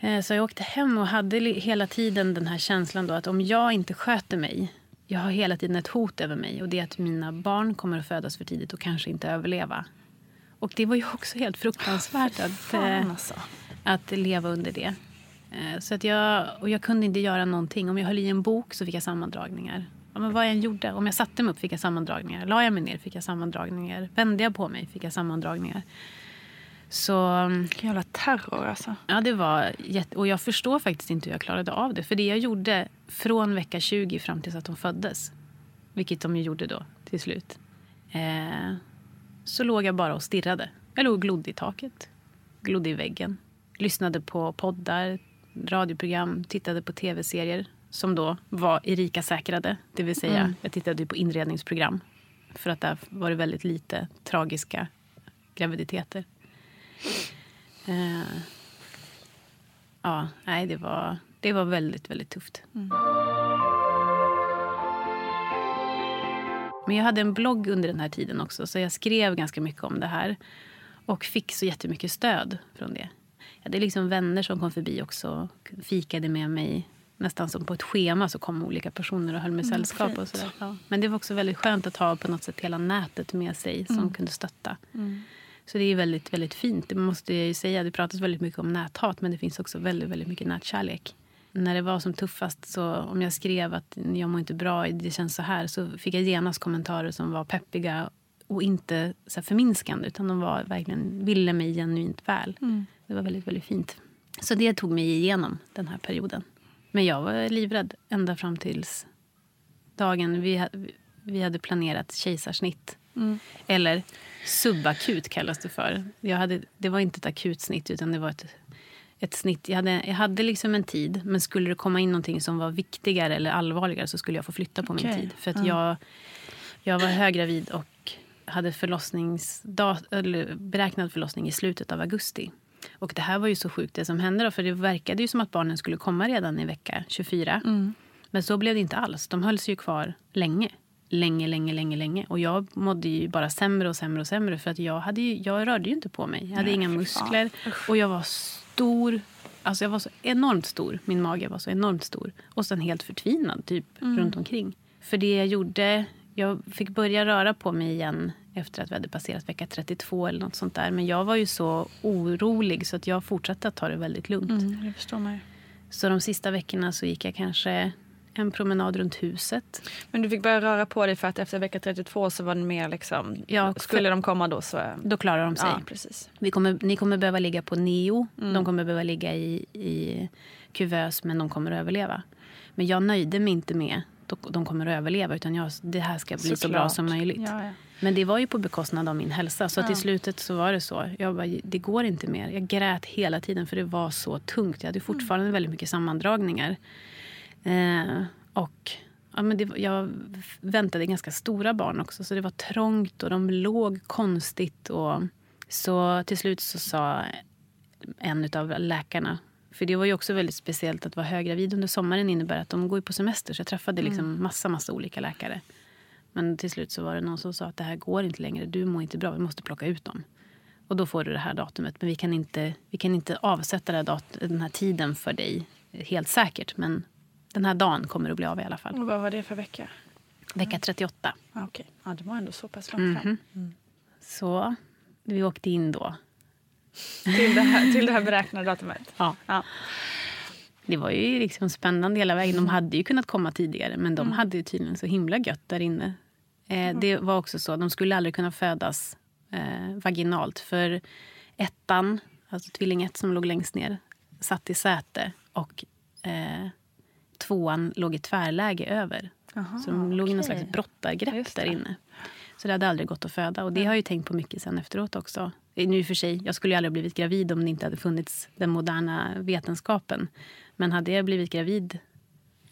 Speaker 2: Eh, så jag åkte hem och hade hela tiden den här känslan då att om jag inte sköter mig jag har hela tiden ett hot över mig och det är att mina barn kommer att födas för tidigt och kanske inte överleva. Och det var ju också helt fruktansvärt att, eh, alltså. att leva under det. Eh, så att jag, och jag kunde inte göra någonting. Om jag höll i en bok så fick jag sammandragningar. Ja, men vad jag än gjorde. Om jag satte mig upp fick jag sammandragningar. La jag mig ner fick jag sammandragningar. Vände jag på mig fick jag sammandragningar. Så...
Speaker 1: Vilken jävla terror alltså.
Speaker 2: Ja, det var jätte... Och jag förstår faktiskt inte hur jag klarade av det. För det jag gjorde från vecka 20 fram tills att de föddes, vilket de ju gjorde då till slut, eh, så låg jag bara och stirrade. Jag låg och glodde i taket, glodde i väggen, lyssnade på poddar, radioprogram, tittade på tv-serier som då var Erika-säkrade. Det vill säga, mm. jag tittade på inredningsprogram för att där var det väldigt lite tragiska graviditeter. Uh, ja, nej, det var, det var väldigt, väldigt tufft. Mm. Men jag hade en blogg under den här tiden också, så jag skrev ganska mycket om det här. Och fick så jättemycket stöd från det. Hade liksom vänner som kom förbi också, fikade med mig. Nästan som på ett schema så kom olika personer och höll mig mm, sällskap. Och sådär. Ja. Men det var också väldigt skönt att ha på något sätt hela nätet med sig som mm. kunde stötta. Mm. Så det är väldigt, väldigt fint. Det måste jag säga. Det pratas väldigt mycket om näthat men det finns också väldigt, väldigt mycket nätkärlek. När det var som tuffast, så om jag skrev att jag mår inte bra, det känns så här, så fick jag genast kommentarer som var peppiga och inte så förminskande utan de var verkligen, ville mig genuint väl. Mm. Det var väldigt, väldigt fint. Så det tog mig igenom den här perioden. Men jag var livrädd ända fram tills dagen vi, vi hade planerat kejsarsnitt. Mm. Eller subakut kallas det för. Jag hade, det var inte ett akut snitt utan det var ett, ett snitt. Jag hade, jag hade liksom en tid men skulle det komma in någonting som var viktigare eller allvarligare så skulle jag få flytta på okay. min tid. För att mm. jag, jag var höggravid och hade eller beräknad förlossning i slutet av augusti. Och det här var ju så sjukt det som hände då, för det verkade ju som att barnen skulle komma redan i vecka 24. Mm. Men så blev det inte alls. De hölls ju kvar länge länge, länge, länge, länge. Och jag mådde ju bara sämre och sämre och sämre för att jag, hade ju, jag rörde ju inte på mig. Jag hade Nej, inga muskler och jag var stor. Alltså jag var så enormt stor. Min mage var så enormt stor. Och sen helt förtvinad typ mm. runt omkring. För det jag gjorde, jag fick börja röra på mig igen efter att vi hade passerat vecka 32 eller något sånt där. Men jag var ju så orolig så att jag fortsatte att ta det väldigt lugnt.
Speaker 1: Mm, förstår mig.
Speaker 2: Så de sista veckorna så gick jag kanske en promenad runt huset.
Speaker 1: Men du fick börja röra på dig för att efter vecka 32 så var det mer liksom, ja, skulle de komma då så...
Speaker 2: Då klarar de sig.
Speaker 1: Ja, precis.
Speaker 2: Vi kommer, ni kommer behöva ligga på neo, mm. de kommer behöva ligga i, i kuvös men de kommer att överleva. Men jag nöjde mig inte med de kommer att överleva utan jag, det här ska bli så, så bra som möjligt. Ja, ja. Men det var ju på bekostnad av min hälsa. Så ja. till slutet så var det så. Jag bara, det går inte mer. Jag grät hela tiden för det var så tungt. Jag hade fortfarande mm. väldigt mycket sammandragningar. Eh, och ja, men det, jag väntade ganska stora barn också, så det var trångt och de låg konstigt. Och, så till slut så sa en av läkarna för det var ju också väldigt speciellt att vara höggravid under sommaren innebär att de går på semester. Så jag träffade liksom mm. massa, massa olika läkare. Men till slut så var det någon som sa att det här går inte längre. Du mår inte bra, vi måste plocka ut dem. Och då får du det här datumet. Men vi kan inte, vi kan inte avsätta här den här tiden för dig helt säkert. Men den här dagen kommer att bli av i alla fall.
Speaker 1: Och vad var det för vecka?
Speaker 2: Vecka 38.
Speaker 1: Ah, okay. Ja, det var ändå så pass långt fram. Mhm.
Speaker 2: Mm. Så vi åkte in då.
Speaker 1: Till, det här, till det här beräknade datumet?
Speaker 2: Ja. ja. Det var ju liksom spännande hela vägen. De hade ju kunnat komma tidigare men de mm. hade tydligen så himla gött där inne. Eh, mm. Det var också så, de skulle aldrig kunna födas eh, vaginalt för ettan, alltså tvilling ett som låg längst ner, satt i säte och eh, tvåan låg i tvärläge över.
Speaker 1: Aha,
Speaker 2: så de låg i någon slags brottargrepp där inne. Så det hade aldrig gått att föda. Och det har jag ju tänkt på mycket sen efteråt också. Nu för sig, jag skulle aldrig ha blivit gravid om det inte hade funnits den moderna vetenskapen. Men hade jag blivit gravid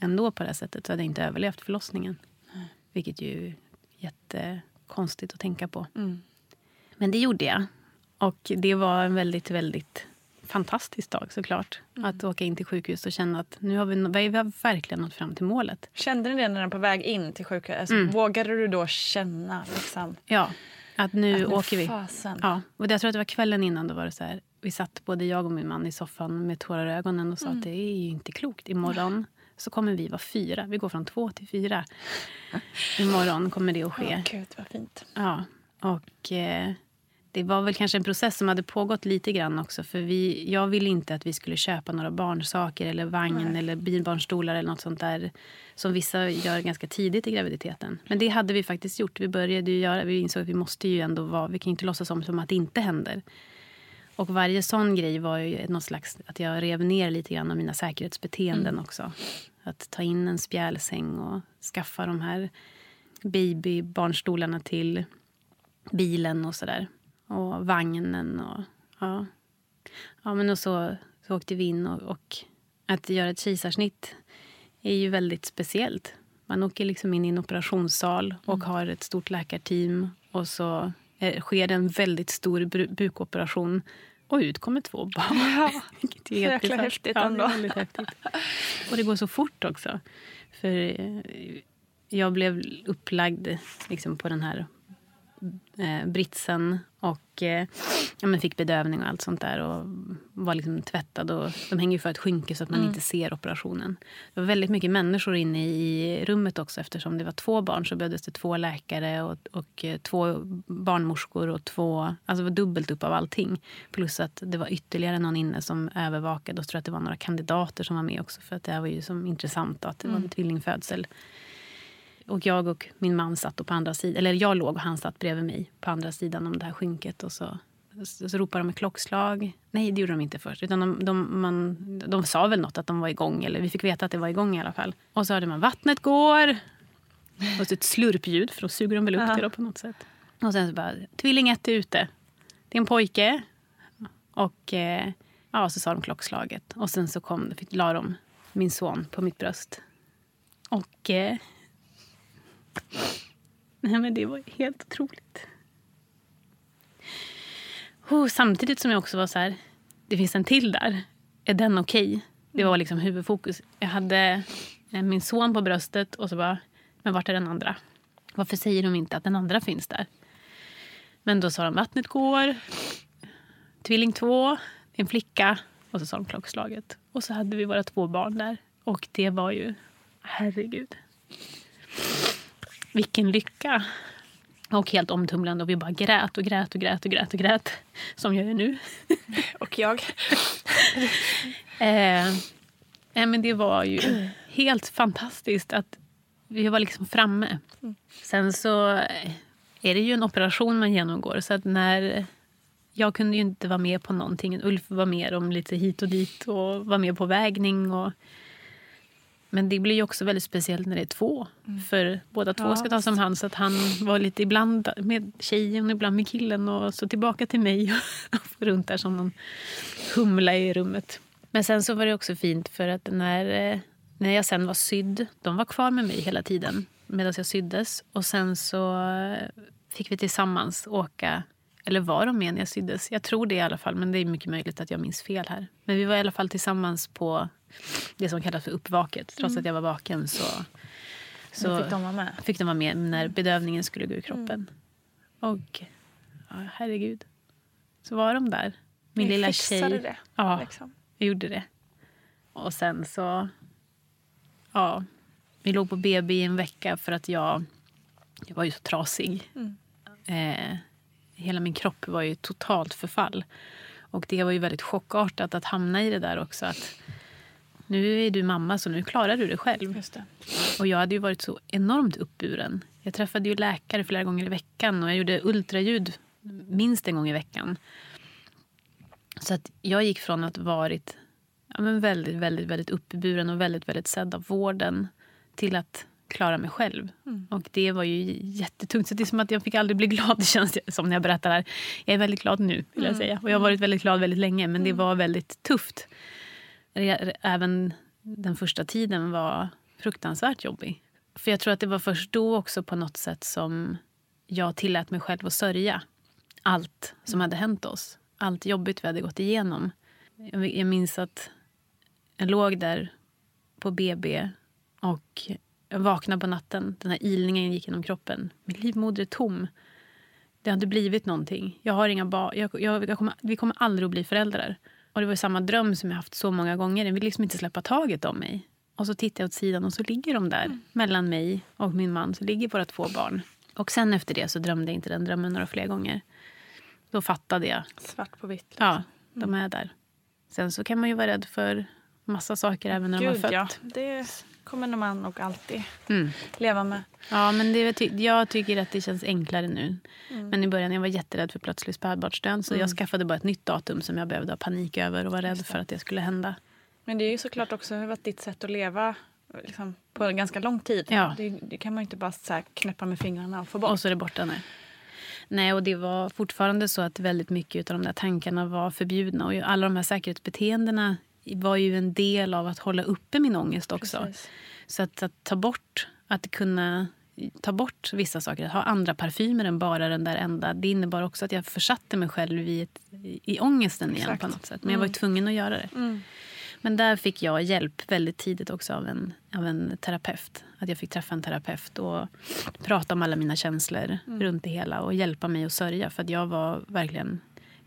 Speaker 2: ändå på det här sättet så hade jag inte överlevt förlossningen. Vilket ju är jättekonstigt att tänka på.
Speaker 1: Mm.
Speaker 2: Men det gjorde jag. Och det var en väldigt, väldigt fantastisk dag såklart. Att åka in till sjukhus och känna att nu har vi, vi har verkligen nått fram till målet.
Speaker 1: Kände ni det när var på väg in till sjukhuset? Alltså,
Speaker 2: Mm.
Speaker 1: Vågade du då känna liksom,
Speaker 2: Ja, att nu
Speaker 1: att
Speaker 2: åker vi.
Speaker 1: fasen?
Speaker 2: Ja, och jag tror att det var kvällen innan då var det så här. Vi satt både jag och min man i soffan med tårar i ögonen och sa att det är ju inte klokt. Imorgon så kommer vi vara fyra. Vi går från två till fyra. Imorgon kommer det att ske.
Speaker 1: Åh, Gud vad fint.
Speaker 2: Ja, och eh, det var väl kanske en process som hade pågått lite grann också. För vi, jag ville inte att vi skulle köpa några barnsaker eller vagn eller bilbarnstolar eller något sånt där som vissa gör ganska tidigt i graviditeten. Men det hade vi faktiskt gjort. Vi började göra, vi insåg att vi måste ju ändå vara, vi kan inte låtsas som, som att det inte händer. Och varje sån grej var ju någon slags, att jag rev ner lite grann av mina säkerhetsbeteenden också. Att ta in en spjälsäng och skaffa de här babybarnstolarna till bilen och sådär. Och vagnen och ja. Ja men och så, så åkte vi in och, och att göra ett kejsarsnitt är ju väldigt speciellt. Man åker liksom in i en operationssal och har ett stort läkarteam och så eh, sker en väldigt stor bru- bukoperation och ut kommer två barn.
Speaker 1: Ja,
Speaker 2: Vilket är
Speaker 1: jäkla häftigt
Speaker 2: ja, är
Speaker 1: ändå.
Speaker 2: väldigt häftigt. Och det går så fort också. För eh, jag blev upplagd liksom, på den här eh, britsen och eh, ja, men fick bedövning och allt sånt där. Och var liksom tvättad. Och, de hänger ju för ett skynke så att man
Speaker 1: Mm.
Speaker 2: inte ser operationen. Det var väldigt mycket människor inne i rummet också. Eftersom det var två barn så behövdes det två läkare och, och eh, två barnmorskor. och två, alltså Det var dubbelt upp av allting. Plus att det var ytterligare någon inne som övervakade. Och tror att det var några kandidater som var med också. För att det här var ju som intressant då, att det var en tvillingfödsel. Och jag och min man satt på andra sidan, eller jag låg och han satt bredvid mig på andra sidan om det här skynket. Och så, så, så ropade de ett klockslag. Nej, det gjorde de inte först. Utan de, de, man, de sa väl något att de var igång. Eller vi fick veta att det var igång i alla fall. Och så hörde man vattnet går. Och så ett slurpljud, för då suger de väl upp det på något sätt. Och sen så bara, tvilling ett är ute. Det är en pojke. Och eh, ja, så sa de klockslaget. Och sen så kom fick, la de min son på mitt bröst. Och eh, Nej, men det var helt otroligt. Oh, samtidigt som jag också var så här, det finns en till där. Är den okej? Det var liksom huvudfokus. Jag hade eh, min son på bröstet och så bara, men vart är den andra? Varför säger de inte att den andra finns där? Men då sa de vattnet går, tvilling två, en flicka och så sa de klockslaget. Och så hade vi våra två barn där. Och det var ju, herregud. Vilken lycka! Och helt omtumlande. Och vi bara grät och grät och grät och grät och grät. Som jag gör nu.
Speaker 1: Och jag.
Speaker 2: Eh, nej, men det var ju helt fantastiskt att vi var liksom framme. Sen så eh, är det ju en operation man genomgår. Så att när jag kunde ju inte vara med på någonting. Ulf var med om lite hit och dit och var med på vägning. Och, men det blir ju också väldigt speciellt när det är två. För båda två
Speaker 1: Ja,
Speaker 2: ska tas om hand. Så att han var lite ibland med tjejen och ibland med killen. Och så tillbaka till mig och runt där som någon humla i rummet. Men sen så var det också fint för att när, eh, när jag sen var sydd, de var kvar med mig hela tiden medan jag syddes. Och sen så eh, fick vi tillsammans åka, eller var de med när jag syddes? Jag tror det i alla fall, men det är mycket möjligt att jag minns fel här. Men vi var i alla fall tillsammans på det som kallas för uppvaket. Trots att jag var vaken så, så
Speaker 1: fick de vara med.
Speaker 2: fick de vara med när bedövningen skulle gå ur kroppen. Och ja, herregud, så var de där. Min
Speaker 1: Ni
Speaker 2: lilla tjej.
Speaker 1: det,
Speaker 2: Ja,
Speaker 1: liksom.
Speaker 2: vi gjorde det. Och sen så... Ja, vi låg på BB i en vecka för att jag, jag var ju så trasig. Eh, hela min kropp var ju totalt förfall. Och det var ju väldigt chockartat att hamna i det där också. Att nu är du mamma så nu klarar du det själv.
Speaker 1: Det.
Speaker 2: Och jag hade ju varit så enormt uppburen. Jag träffade ju läkare flera gånger i veckan och jag gjorde ultraljud minst en gång i veckan. Så att jag gick från att varit ja, men väldigt, väldigt, väldigt uppburen och väldigt, väldigt sedd av vården till att klara mig själv.
Speaker 1: Mm.
Speaker 2: Och det var ju jättetungt. Så det är som att jag fick aldrig bli glad. Det känns som när jag berättar det här. Jag är väldigt glad nu vill jag
Speaker 1: Mm.
Speaker 2: säga. Och jag har varit väldigt glad väldigt länge. Men det var väldigt tufft. Även den första tiden var fruktansvärt jobbig. För jag tror att det var först då också på något sätt som jag tillät mig själv att sörja allt som hade hänt oss. Allt jobbigt vi hade gått igenom. Jag jag minns att jag låg där på BB och jag vaknade på natten. Den här ilningen gick genom kroppen. Min livmoder är tom. Det hade blivit någonting. Jag har inga barn. Jag, jag, jag kommer, vi kommer aldrig att bli föräldrar. Och Det var samma dröm som jag haft så många gånger. Den vill liksom inte släppa taget om mig. Och så tittar jag åt sidan och så ligger de där. Mellan mig och min man så ligger våra två barn. Och sen efter det så drömde jag inte den drömmen några fler gånger. Då fattade jag.
Speaker 1: Svart på vitt.
Speaker 2: Ja, de är där. Sen så kan man ju vara rädd för massa saker även när de har
Speaker 1: Gud,
Speaker 2: fött.
Speaker 1: ja. Det kommer man nog alltid
Speaker 2: Mm.
Speaker 1: leva med.
Speaker 2: Ja, men det, jag tycker att det känns enklare nu.
Speaker 1: Mm.
Speaker 2: Men i början jag var jätterädd för plötslig spädbarnsdöd. Så
Speaker 1: Mm.
Speaker 2: jag skaffade bara ett nytt datum som jag behövde ha panik över och var rädd för att det skulle hända.
Speaker 1: Men det är ju såklart också varit ditt sätt att leva liksom, på en ganska lång tid.
Speaker 2: Ja.
Speaker 1: Det, det kan man ju inte bara så knäppa med fingrarna och få bort.
Speaker 2: Och så är det borta nu. Nej, och det var fortfarande så att väldigt mycket av de där tankarna var förbjudna. Och alla de här säkerhetsbeteendena var ju en del av att hålla uppe min ångest också.
Speaker 1: Precis.
Speaker 2: Så att, att ta bort, att kunna ta bort vissa saker, att ha andra parfymer än bara den där enda. Det innebar också att jag försatte mig själv i, ett, i ångesten igen
Speaker 1: Exakt.
Speaker 2: på något sätt. Men jag var ju
Speaker 1: Mm.
Speaker 2: tvungen att göra det.
Speaker 1: Mm.
Speaker 2: Men där fick jag hjälp väldigt tidigt också av en, av en terapeut. Att jag fick träffa en terapeut och prata om alla mina känslor
Speaker 1: Mm.
Speaker 2: runt det hela och hjälpa mig att sörja. För att jag var verkligen...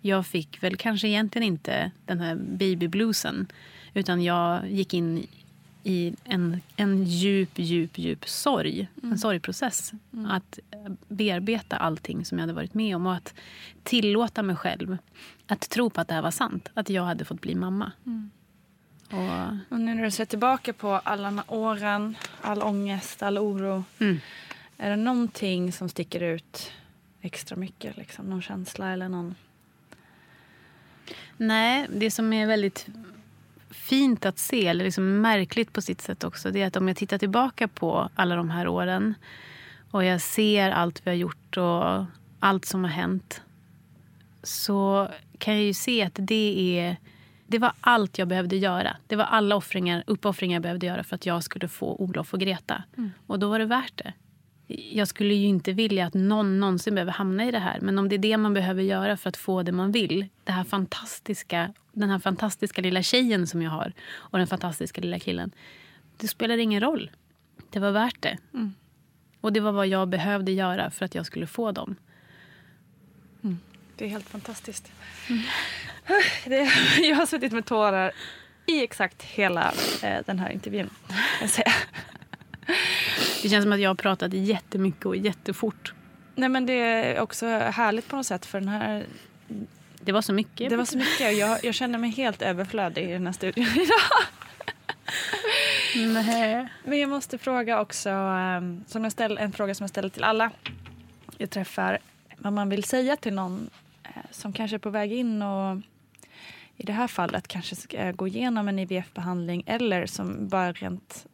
Speaker 2: Jag fick väl kanske egentligen inte den här babybluesen. Utan jag gick in i en, en djup, djup, djup sorg. En sorgprocess. Att bearbeta allting som jag hade varit med om och att tillåta mig själv att tro på att det här var sant. Att jag hade fått bli mamma. Och,
Speaker 1: Och nu när du ser tillbaka på alla åren, all ångest, all oro.
Speaker 2: Mm.
Speaker 1: Är det någonting som sticker ut extra mycket? Liksom? Någon känsla eller någon...
Speaker 2: Nej, det som är väldigt fint att se, eller liksom märkligt på sitt sätt också, det är att om jag tittar tillbaka på alla de här åren och jag ser allt vi har gjort och allt som har hänt så kan jag ju se att det är det var allt jag behövde göra. Det var alla offringar, uppoffringar jag behövde göra för att jag skulle få Olof och Greta. Och då var det värt det. Jag skulle ju inte vilja att någon någonsin behöver hamna i det här. Men om det är det man behöver göra för att få det man vill. Det här fantastiska, den här fantastiska lilla tjejen som jag har och den fantastiska lilla killen. Det spelar ingen roll. Det var värt det. Och det var vad jag behövde göra för att jag skulle få dem.
Speaker 1: Det är helt fantastiskt. Det, jag har suttit med tårar i exakt hela eh, den här intervjun. kan jag säga.
Speaker 2: Det känns som att jag har pratat jättemycket och jättefort.
Speaker 1: Nej, men det är också härligt på något sätt för den här...
Speaker 2: Det var så mycket.
Speaker 1: Det var så mycket och jag, jag känner mig helt överflödig i den här studion idag.
Speaker 2: Nej.
Speaker 1: Men jag måste fråga också, ehm, som jag ställ, en fråga som jag ställer till alla jag träffar. Vad man vill säga till någon eh, som kanske är på väg in och i det här fallet kanske ska gå igenom en IVF-behandling eller som bara rent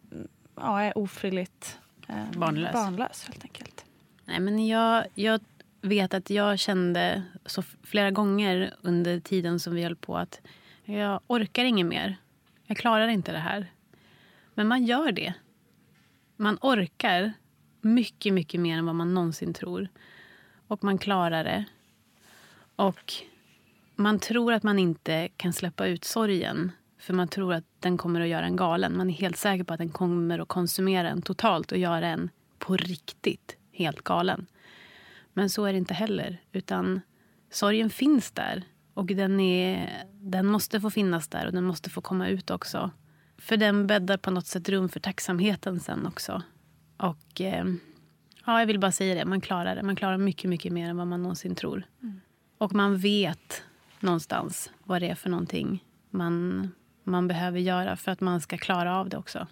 Speaker 1: ja, är ofrivilligt eh,
Speaker 2: Barnlös.
Speaker 1: barnlös helt enkelt.
Speaker 2: Nej, men jag, jag vet att jag kände så flera gånger under tiden som vi höll på att jag orkar inget mer. Jag klarar inte det här. Men man gör det. Man orkar mycket, mycket mer än vad man någonsin tror. Och man klarar det. Och man tror att man inte kan släppa ut sorgen. För man tror att den kommer att göra en galen. Man är helt säker på att den kommer att konsumera en totalt och göra en på riktigt helt galen. Men så är det inte heller. Utan sorgen finns där. Och den, är, den måste få finnas där och den måste få komma ut också. För den bäddar på något sätt rum för tacksamheten sen också. Och eh, ja, jag vill bara säga det, man klarar det. Man klarar mycket, mycket mer än vad man någonsin tror. Och man vet någonstans vad det är för någonting man, man behöver göra för att man ska klara av det också.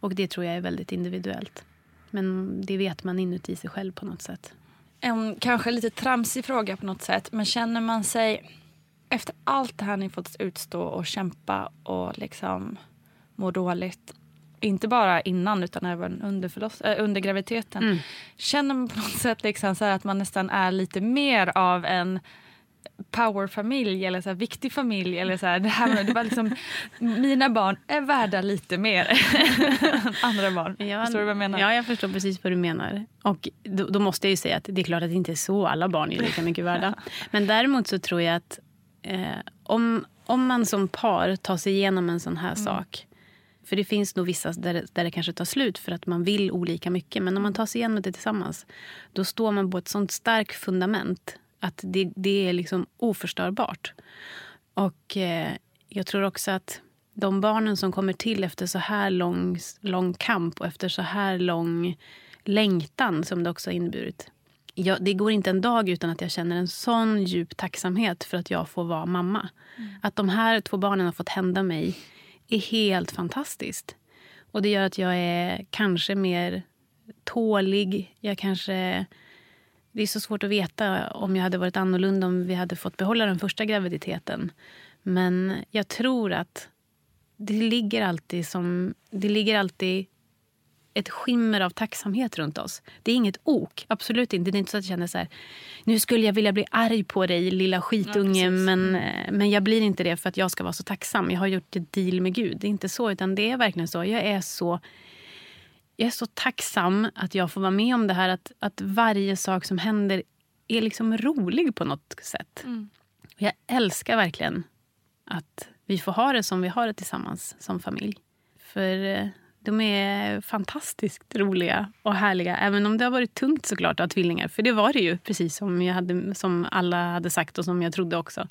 Speaker 2: Och det tror jag är väldigt individuellt. Men det vet man inuti sig själv på något sätt.
Speaker 1: En kanske lite tramsig fråga på något sätt, men känner man sig efter allt det här ni fått utstå och kämpa och liksom må dåligt inte bara innan utan även under, förloss, äh, under graviditeten.
Speaker 2: Mm.
Speaker 1: Känner man på något sätt liksom så att man nästan är lite mer av en powerfamilj eller så här, viktig familj. Eller så här, det här, det var liksom, mina barn är värda lite mer än andra barn.
Speaker 2: Ja,
Speaker 1: förstår du vad jag menar?
Speaker 2: Ja, jag förstår precis vad du menar. Och då, då, måste jag ju säga att det är klart att det inte är så. Alla barn är lika mycket värda. Men däremot så tror jag att eh, om, om man som par tar sig igenom en sån här mm. sak för det finns nog vissa där det, där det kanske tar slut för att man vill olika mycket. Men om man tar sig igenom det tillsammans, då står man på ett sånt starkt fundament att det, det är liksom oförstörbart. Och eh, jag tror också att de barnen som kommer till efter så här lång, lång kamp och efter så här lång längtan som det också har inneburit. Jag, det går inte en dag utan att jag känner en sån djup tacksamhet för att jag får vara mamma. Mm. Att de här två barnen har fått hända mig är helt fantastiskt. Och det gör att jag är kanske mer tålig. Jag kanske... Det är så svårt att veta om jag hade varit annorlunda om vi hade fått behålla den första graviditeten. Men jag tror att det ligger alltid som... Det ligger alltid ett skimmer av tacksamhet runt oss. Det är inget ok. Absolut inte. Det är inte så att jag känner så här, nu skulle jag vilja bli arg på dig lilla skitunge ja, men, eh, men jag blir inte det för att jag ska vara så tacksam. Jag har gjort ett deal med Gud. Det är inte så, utan det är verkligen så. Jag är så jag är så tacksam att jag får vara med om det här. Att, att varje sak som händer är liksom rolig på något sätt. Mm. Jag älskar verkligen att vi får ha det som vi har det tillsammans som familj. För eh, de är fantastiskt roliga och härliga. Även om det har varit tungt såklart att ha tvillingar. För det var det ju, precis som, jag hade, som alla hade sagt och som jag trodde också.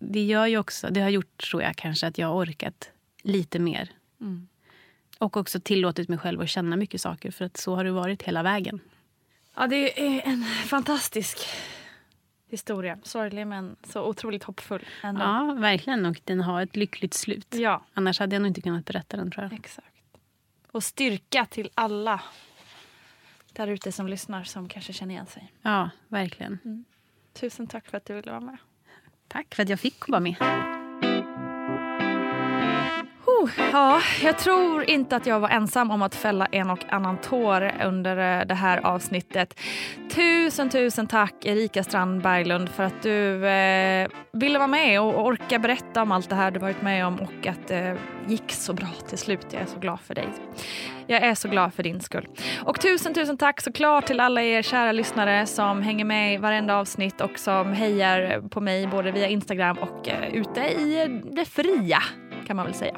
Speaker 2: Det, gör ju också, det har gjort, tror jag, kanske att jag har orkat lite mer. Mm. Och också tillåtit mig själv att känna mycket saker. För att så har det varit hela vägen.
Speaker 1: Ja, det är en fantastisk historia. Sorglig men så otroligt hoppfull.
Speaker 2: Ändå. Ja, verkligen. Och den har ett lyckligt slut.
Speaker 1: Ja.
Speaker 2: Annars hade jag nog inte kunnat berätta den tror jag.
Speaker 1: Exakt. Och styrka till alla där ute som lyssnar som kanske känner igen sig.
Speaker 2: Ja, verkligen. Mm.
Speaker 1: Tusen tack för att du ville vara med.
Speaker 2: Tack för att jag fick vara med.
Speaker 1: Oh, ja, jag tror inte att jag var ensam om att fälla en och annan tår under eh, det här avsnittet. Tusen, tusen tack Erika Strand Berglund för att du eh, ville vara med och orka berätta om allt det här du varit med om och att det gick så bra till slut. Jag är så glad för dig. Jag är så glad för din skull. Och tusen, tusen tack såklart till alla er kära lyssnare som hänger med i varenda avsnitt och som hejar på mig både via Instagram och eh, ute i det fria kan man väl säga.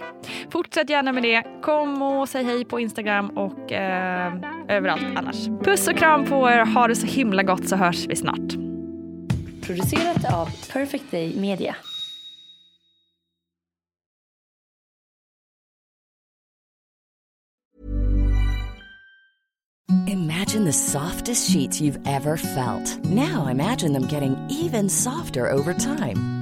Speaker 1: Fortsätt gärna med det. Kom och säg hej på Instagram och eh, överallt annars. Puss och kram på er. Ha det så himla gott så hörs vi snart.
Speaker 8: Producerat av Perfect Day Media.
Speaker 3: Imagine the softest sheets you've ever felt. Now imagine them getting even softer over time.